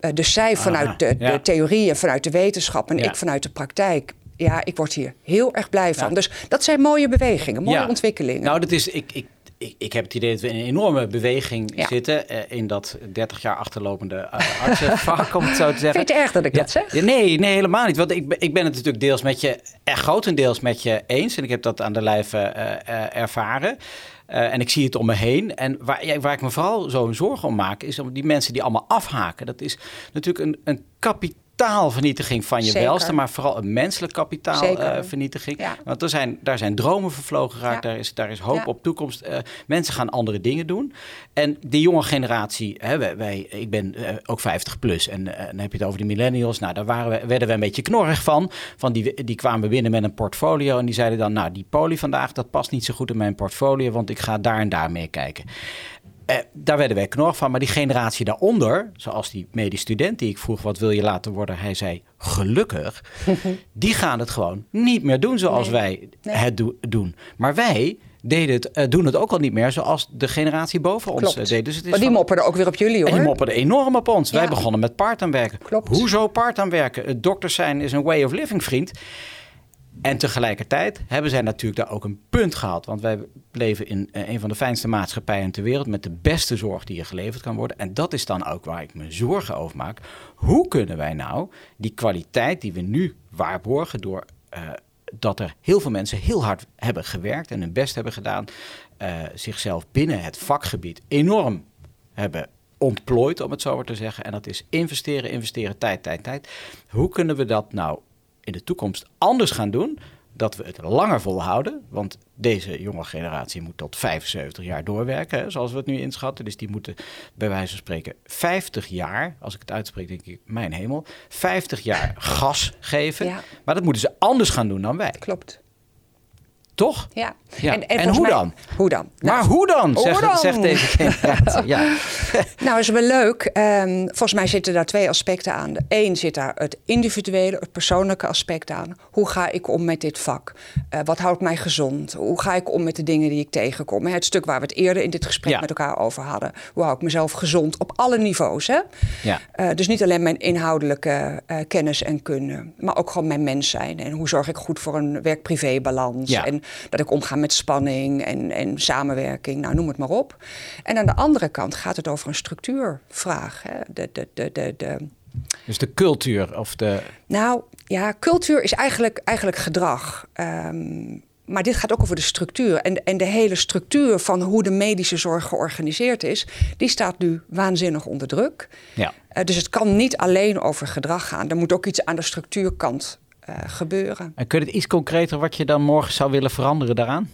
Eh, dus zij vanuit de, ja. de theorieën, vanuit de wetenschap en Ja. ik vanuit de praktijk. Ja, ik word hier heel erg blij van. Ja. Dus dat zijn mooie bewegingen, mooie ontwikkelingen. Nou, dat is, ik, ik, ik, ik heb het idee dat we in een enorme beweging zitten. eh, in dat 30 jaar achterlopende uh, artsenvak, om het zo te zeggen. Vind je het erg dat ik dat zeg? Nee, nee, helemaal niet. Want ik, ben- ik ben het natuurlijk deels met je, echt grotendeels met je eens. En ik heb dat aan de lijve ervaren. Eh, en ik zie het om me heen. En waar, waar ik me vooral zo'n zorgen om maak, is om die mensen die allemaal afhaken. Dat is natuurlijk een, een kapitaalvernietiging van je welste, maar vooral een menselijk kapitaalvernietiging. Ja. Want er zijn, daar zijn dromen vervlogen geraakt, Ja. daar, is, daar is hoop Ja. op toekomst. Eh, mensen gaan andere dingen doen. En die jonge generatie, hè, wij, wij- ik ben eh, ook 50 plus en eh, dan heb je het over de millennials. Nou, daar waren we, werden we een beetje knorrig van. van die, die kwamen binnen met een portfolio en die zeiden dan, nou, die poli vandaag, dat past niet zo goed in mijn portfolio, want ik ga daar en daar mee kijken. Eh, daar werden wij knorrig van. Maar die generatie daaronder, zoals die medisch student die ik vroeg... wat wil je laten worden? Hij zei, gelukkig. die gaan het gewoon niet meer doen zoals Nee. wij Nee. het do- doen. Maar wij deden het, eh, doen het ook al niet meer zoals de generatie boven ons Klopt. eh, deed. Dus het is maar die van- mopperen ook weer op jullie hoor. en die mopperde enorm op ons. Wij begonnen met part-time werken. Klopt. Hoezo part-time werken? Het dokters zijn is een way of living, vriend. En tegelijkertijd hebben zij natuurlijk daar ook een punt gehad. Want wij leven in eh, een van de fijnste maatschappijen ter wereld... met de beste zorg die er geleverd kan worden. En dat is dan ook waar ik me zorgen over maak. Hoe kunnen wij nou die kwaliteit die we nu waarborgen... door eh, dat er heel veel mensen heel hard hebben gewerkt... en hun best hebben gedaan... eh, zichzelf binnen het vakgebied enorm hebben ontplooid, om het zo maar te zeggen. En dat is investeren, investeren, tijd, tijd, tijd. Hoe kunnen we dat nou in de toekomst anders gaan doen? Dat we het langer volhouden. Want deze jonge generatie moet tot 75 jaar doorwerken, hè, zoals we het nu inschatten. Dus die moeten bij wijze van spreken 50 jaar, als ik het uitspreek, denk ik, mijn hemel, 50 jaar gas geven. Ja. Maar dat moeten ze anders gaan doen dan wij, Klopt. Toch? Ja. Ja. En volgens hoe mij- dan? Hoe dan? Maar Nou, hoe dan? hoe Zegt, dan? zegt deze generatie. Ja. Nou, is wel leuk. Ehm, volgens mij zitten daar twee aspecten aan. Eén zit daar het individuele, het persoonlijke aspect aan. Hoe ga ik om met dit vak? Eh, wat houdt mij gezond? Hoe ga ik om met de dingen die ik tegenkom? Het stuk waar we het eerder in dit gesprek Ja. met elkaar over hadden. Hoe hou ik mezelf gezond op alle niveaus? Hè? Ja. Eh, dus niet alleen mijn inhoudelijke eh, kennis en kunde, maar ook gewoon mijn mens zijn. En hoe zorg ik goed voor een werk-privé-balans? Ja. En dat ik omga met spanning en, en samenwerking, nou noem het maar op. En aan de andere kant gaat het over een structuurvraag. Hè? De, de, de, de, de, Dus de cultuur of de... nou ja, cultuur is eigenlijk, eigenlijk gedrag. Ehm, maar dit gaat ook over de structuur. En, en de hele structuur van hoe de medische zorg georganiseerd is, die staat nu waanzinnig onder druk. Ja. Eh, dus het kan niet alleen over gedrag gaan. Er moet ook iets aan de structuurkant gebeuren. En kun je het iets concreter wat je dan morgen zou willen veranderen daaraan?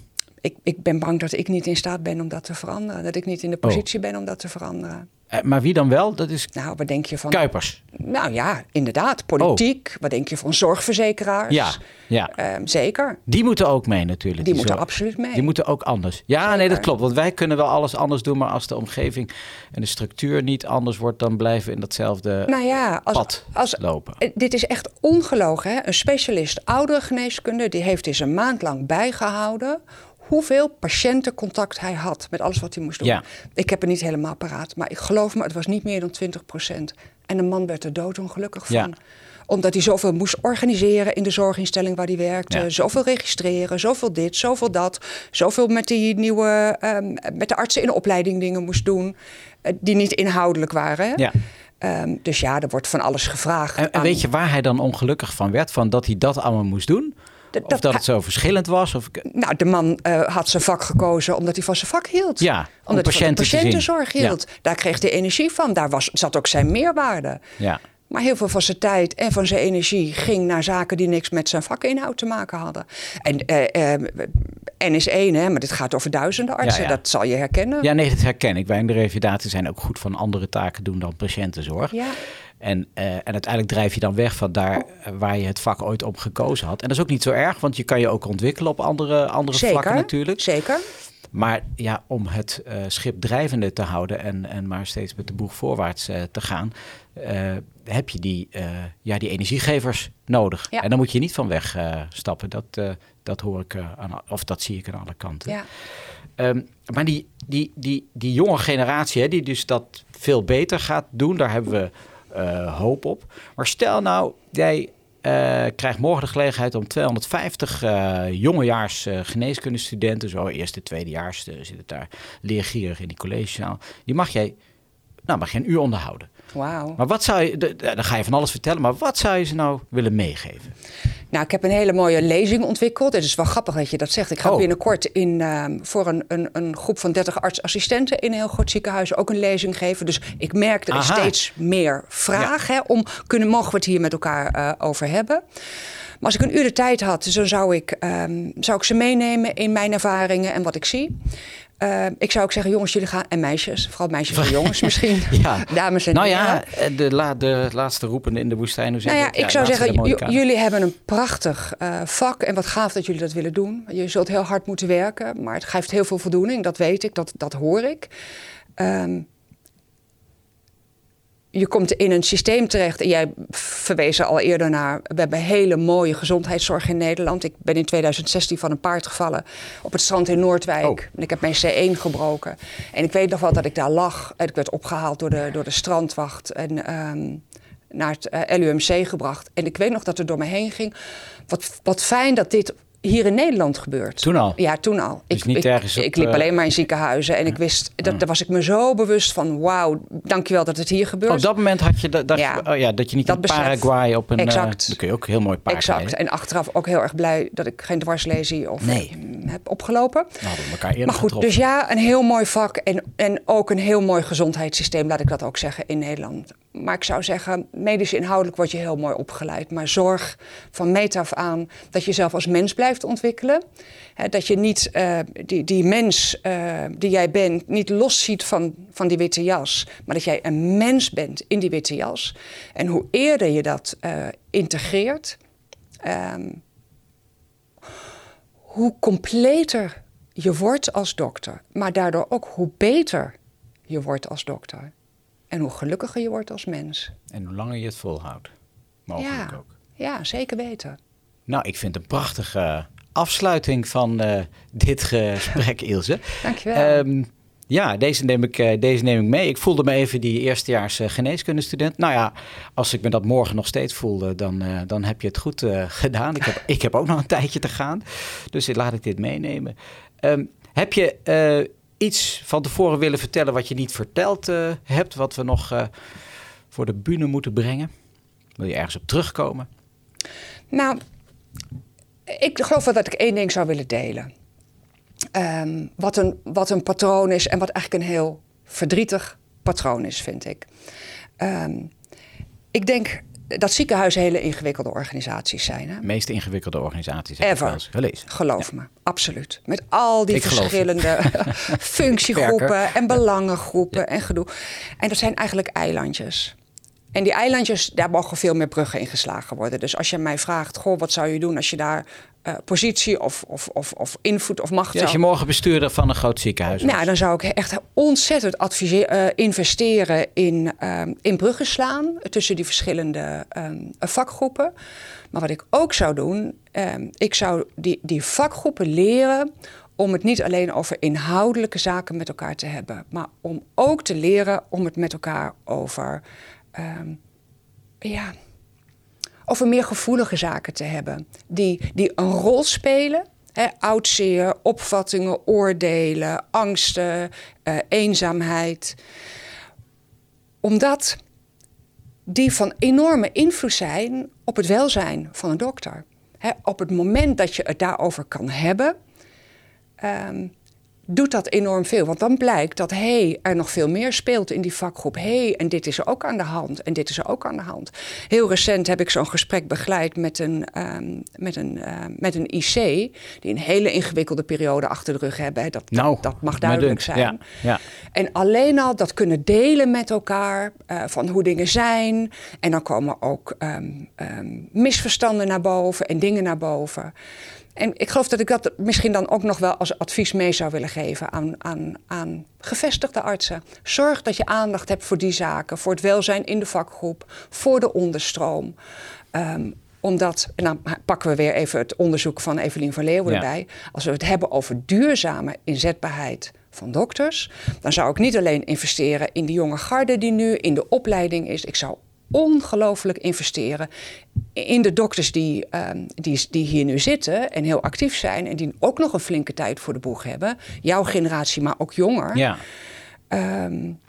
Ik, ik ben bang dat ik niet in staat ben om dat te veranderen. Dat ik niet in de Oh. positie ben om dat te veranderen. Eh, maar wie dan wel? Dat is Nou, wat denk je van... Kuipers. Nou ja, inderdaad. Politiek. Wat denk je van zorgverzekeraars? Ja, ja. Ehm, zeker. Die moeten ook mee natuurlijk. Die moeten zorg. absoluut mee. Die moeten ook anders. Ja, Zeker. nee, dat klopt. Want wij kunnen wel alles anders doen. Maar als de omgeving en de structuur niet anders wordt... dan blijven we in datzelfde Nou ja, als, pad als, lopen. eh, dit is echt ongelogen. Hè? Een specialist ouderengeneeskunde die heeft eens een maand lang bijgehouden hoeveel patiëntencontact hij had met alles wat hij moest doen. Ja. Ik heb het niet helemaal paraat, maar ik geloof me, het was niet meer dan 20 procent. En de man werd er doodongelukkig van. Ja. Omdat hij zoveel moest organiseren in de zorginstelling waar hij werkte. Ja. Zoveel registreren, zoveel dit, zoveel dat. Zoveel met die nieuwe, ehm, met de artsen in de opleiding dingen moest doen. eh, die niet inhoudelijk waren. Ja. Ehm, dus ja, er wordt van alles gevraagd. En, en weet je waar hij dan ongelukkig van werd? Van dat hij dat allemaal moest doen? Of dat, het zo verschillend was? Of... Nou, de man uh, had zijn vak gekozen omdat hij van zijn vak hield. Ja, omdat hij van de patiëntenzorg hield. Daar kreeg hij energie van. Daar was, zat ook zijn meerwaarde. Ja. Maar heel veel van zijn tijd en van zijn energie ging naar zaken die niks met zijn vakinhoud te maken hadden. En uh, uh, N is één, hè, maar dit gaat over duizenden artsen. Dat zal je herkennen. Ja, nee, dat herken ik. Wij in de revalidatie zijn ook goed van andere taken doen dan patiëntenzorg. Ja. En, uh, en uiteindelijk drijf je dan weg van daar waar je het vak ooit op gekozen had. En dat is ook niet zo erg, want je kan je ook ontwikkelen op andere, andere zeker, vlakken natuurlijk. Zeker. Maar ja, om het uh, schip drijvende te houden en, en maar steeds met de boeg voorwaarts uh, te gaan, heb je die, ja, die energiegevers nodig. Ja. En dan moet je niet van weg stappen. Dat, dat hoor ik aan, of dat zie ik aan alle kanten. Ja. Um, maar die, die, die, die jonge generatie, hè, die dus dat veel beter gaat doen, daar hebben we uh, hoop op. Maar stel nou, jij uh, krijgt morgen de gelegenheid om 250 uh, jongejaars geneeskundestudenten, zo eerste, tweedejaars, zitten daar leergierig in die collegezaal, die mag jij, nou, mag je een uur onderhouden. Wauw. Maar wat zou je, dan ga je van alles vertellen, maar wat zou je ze nou willen meegeven? Nou, ik heb een hele mooie lezing ontwikkeld. Het is wel grappig dat je dat zegt. Ik ga Oh. binnenkort in, uh, voor een, een, een groep van 30 artsassistenten in een heel groot ziekenhuis ook een lezing geven. Dus ik merk er is steeds meer vraag hè, om kunnen mogen we het hier met elkaar uh, over hebben. Maar als ik een uur de tijd had, dan zou ik, um, zou ik ze meenemen in mijn ervaringen en wat ik zie. Uh, ik zou ook zeggen, jongens, jullie gaan. En meisjes, vooral meisjes en jongens misschien. ja. Dames en nou ja, de, la, de laatste roepende in de woestijn. Hoe Nou ja, ik zou zeggen, jullie hebben een prachtig uh, vak. En wat gaaf dat jullie dat willen doen. Je zult heel hard moeten werken, maar het geeft heel veel voldoening. Dat weet ik, dat, dat hoor ik. Um, je komt in een systeem terecht en jij verwees er al eerder naar. We hebben hele mooie gezondheidszorg in Nederland. Ik ben in 2016 van een paard gevallen op het strand in Noordwijk. Oh. En ik heb mijn C1 gebroken. En ik weet nog wel dat ik daar lag. En ik werd opgehaald door de, door de strandwacht en um, naar het uh, LUMC gebracht. En ik weet nog dat er door me heen ging. Wat, wat fijn dat dit hier in Nederland gebeurt. Toen al? Ja, toen al. Dus ik, niet ik, ergens op, ik liep uh, alleen maar in ziekenhuizen en ik wist, dat, daar was ik me zo bewust van, wauw, dankjewel dat het hier gebeurt. Op dat moment had je dat, dat, Ja. oh ja, dat je niet Dat in. Paraguay op een... eh, Exact. dan kun je ook heel mooi paard Exact. rijden. En achteraf ook heel erg blij dat ik geen dwarslesie of Nee. mm, heb opgelopen. Dan hadden elkaar eerder Maar goed, getroffen. dus ja, een heel mooi vak en, en ook een heel mooi gezondheidssysteem, laat ik dat ook zeggen, in Nederland. Maar ik zou zeggen, medisch inhoudelijk word je heel mooi opgeleid. Maar zorg van meet af aan dat je jezelf als mens blijft ontwikkelen. Dat je niet uh, die, die mens uh, die jij bent, niet los ziet van, van die witte jas. Maar dat jij een mens bent in die witte jas. En hoe eerder je dat uh, integreert, um, hoe completer je wordt als dokter. Maar daardoor ook hoe beter je wordt als dokter. En hoe gelukkiger je wordt als mens. En hoe langer je het volhoudt. Mogelijk Ja. ook. Ja, zeker weten. Nou, ik vind het een prachtige afsluiting van eh, dit gesprek, Ilse. Dankjewel. Um, ja, deze neem, ik, uh, deze neem ik mee. Ik voelde me even die eerstejaars geneeskundestudent. Nou ja, als ik me dat morgen nog steeds voelde, dan, dan heb je het goed gedaan. Ik heb, ik heb ook nog een tijdje te gaan. Dus laat ik dit meenemen. Um, heb je iets van tevoren willen vertellen wat je niet verteld hebt, wat we nog voor de bühne moeten brengen? Wil je ergens op terugkomen? Nou, ik geloof wel dat ik één ding zou willen delen. Um, wat, een, wat een patroon is en wat eigenlijk een heel verdrietig patroon is, vind ik. Um, ik denk dat ziekenhuizen hele ingewikkelde organisaties zijn. Hè? De meest ingewikkelde organisaties Ever. gelezen. Geloof ja. me, absoluut. Met al die Ik verschillende functiegroepen en belangengroepen ja. en gedoe. En dat zijn eigenlijk eilandjes. En die eilandjes, daar mogen veel meer bruggen in geslagen worden. Dus als je mij vraagt, goh, wat zou je doen als je daar uh, positie of, of, of, of invloed of macht ja, Als je morgen bestuurder van een groot ziekenhuis was. Nou, dan zou ik echt ontzettend adviseer, uh, investeren in, um, in bruggen slaan tussen die verschillende um, vakgroepen. Maar wat ik ook zou doen, um, ik zou die, die vakgroepen leren om het niet alleen over inhoudelijke zaken met elkaar te hebben, maar om ook te leren om het met elkaar over, um, ja, over meer gevoelige zaken te hebben, die, die een rol spelen. He, oudzeer, opvattingen, oordelen, angsten, uh, eenzaamheid. Omdat die van enorme invloed zijn op het welzijn van een dokter. op het moment dat je het daarover kan hebben, ehm, doet dat enorm veel. Want dan blijkt dat hey, er nog veel meer speelt in die vakgroep. hey, en dit is er ook aan de hand. En dit is er ook aan de hand. Heel recent heb ik zo'n gesprek begeleid met een, um, met, een, uh, met een IC... die een hele ingewikkelde periode achter de rug hebben. Dat, nou, dat, mag duidelijk zijn. Ja, ja. En alleen al dat kunnen delen met elkaar... Uh, van hoe dingen zijn. En dan komen ook um, um, misverstanden naar boven en dingen naar boven... En ik geloof dat ik dat misschien dan ook nog wel als advies mee zou willen geven aan, aan, aan gevestigde artsen. Zorg dat je aandacht hebt voor die zaken, voor het welzijn in de vakgroep, voor de onderstroom. Um, omdat, en dan pakken we weer even het onderzoek van Evelien van Leeuwen ja. erbij. Als we het hebben over duurzame inzetbaarheid van dokters, dan zou ik niet alleen investeren in de jonge garde die nu in de opleiding is. Ik zou ongelooflijk investeren in de dokters die, um, die, die hier nu zitten en heel actief zijn en die ook nog een flinke tijd voor de boeg hebben. Jouw generatie, maar ook jonger. Ja. Um,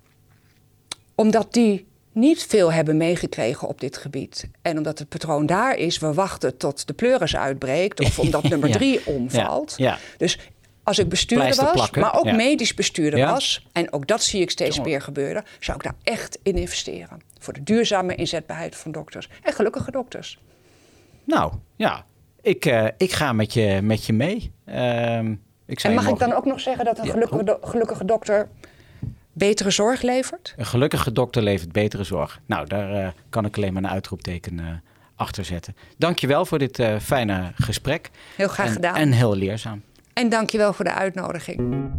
omdat die niet veel hebben meegekregen op dit gebied. En omdat het patroon daar is, we wachten tot de pleuris uitbreekt of omdat nummer drie omvalt. Ja. Ja. Dus als ik bestuurder was, plakken. maar ook ja. medisch bestuurder ja. was, en ook dat zie ik steeds meer gebeuren, zou ik daar echt in investeren. Voor de duurzame inzetbaarheid van dokters. En gelukkige dokters. Nou, ja. Ik, uh, ik ga met je, met je mee. Uh, ik en mag mogen... ik dan ook nog zeggen dat een gelukkige, do gelukkige dokter betere zorg levert? Een gelukkige dokter levert betere zorg. Nou, daar uh, kan ik alleen maar een uitroepteken uh, achter zetten. Dankjewel voor dit uh, fijne gesprek. Heel graag en, gedaan. En heel leerzaam. En dankjewel voor de uitnodiging.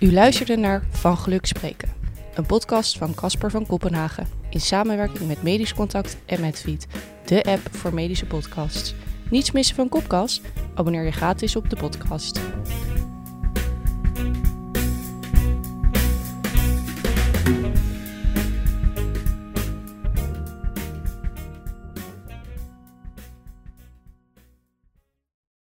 U luisterde naar Van Geluk Spreken. Een podcast van Casper van Kopenhagen. In samenwerking met Medisch Contact en Medfeed. De app voor medische podcasts. Niets missen van Kopkast? Abonneer je gratis op de podcast.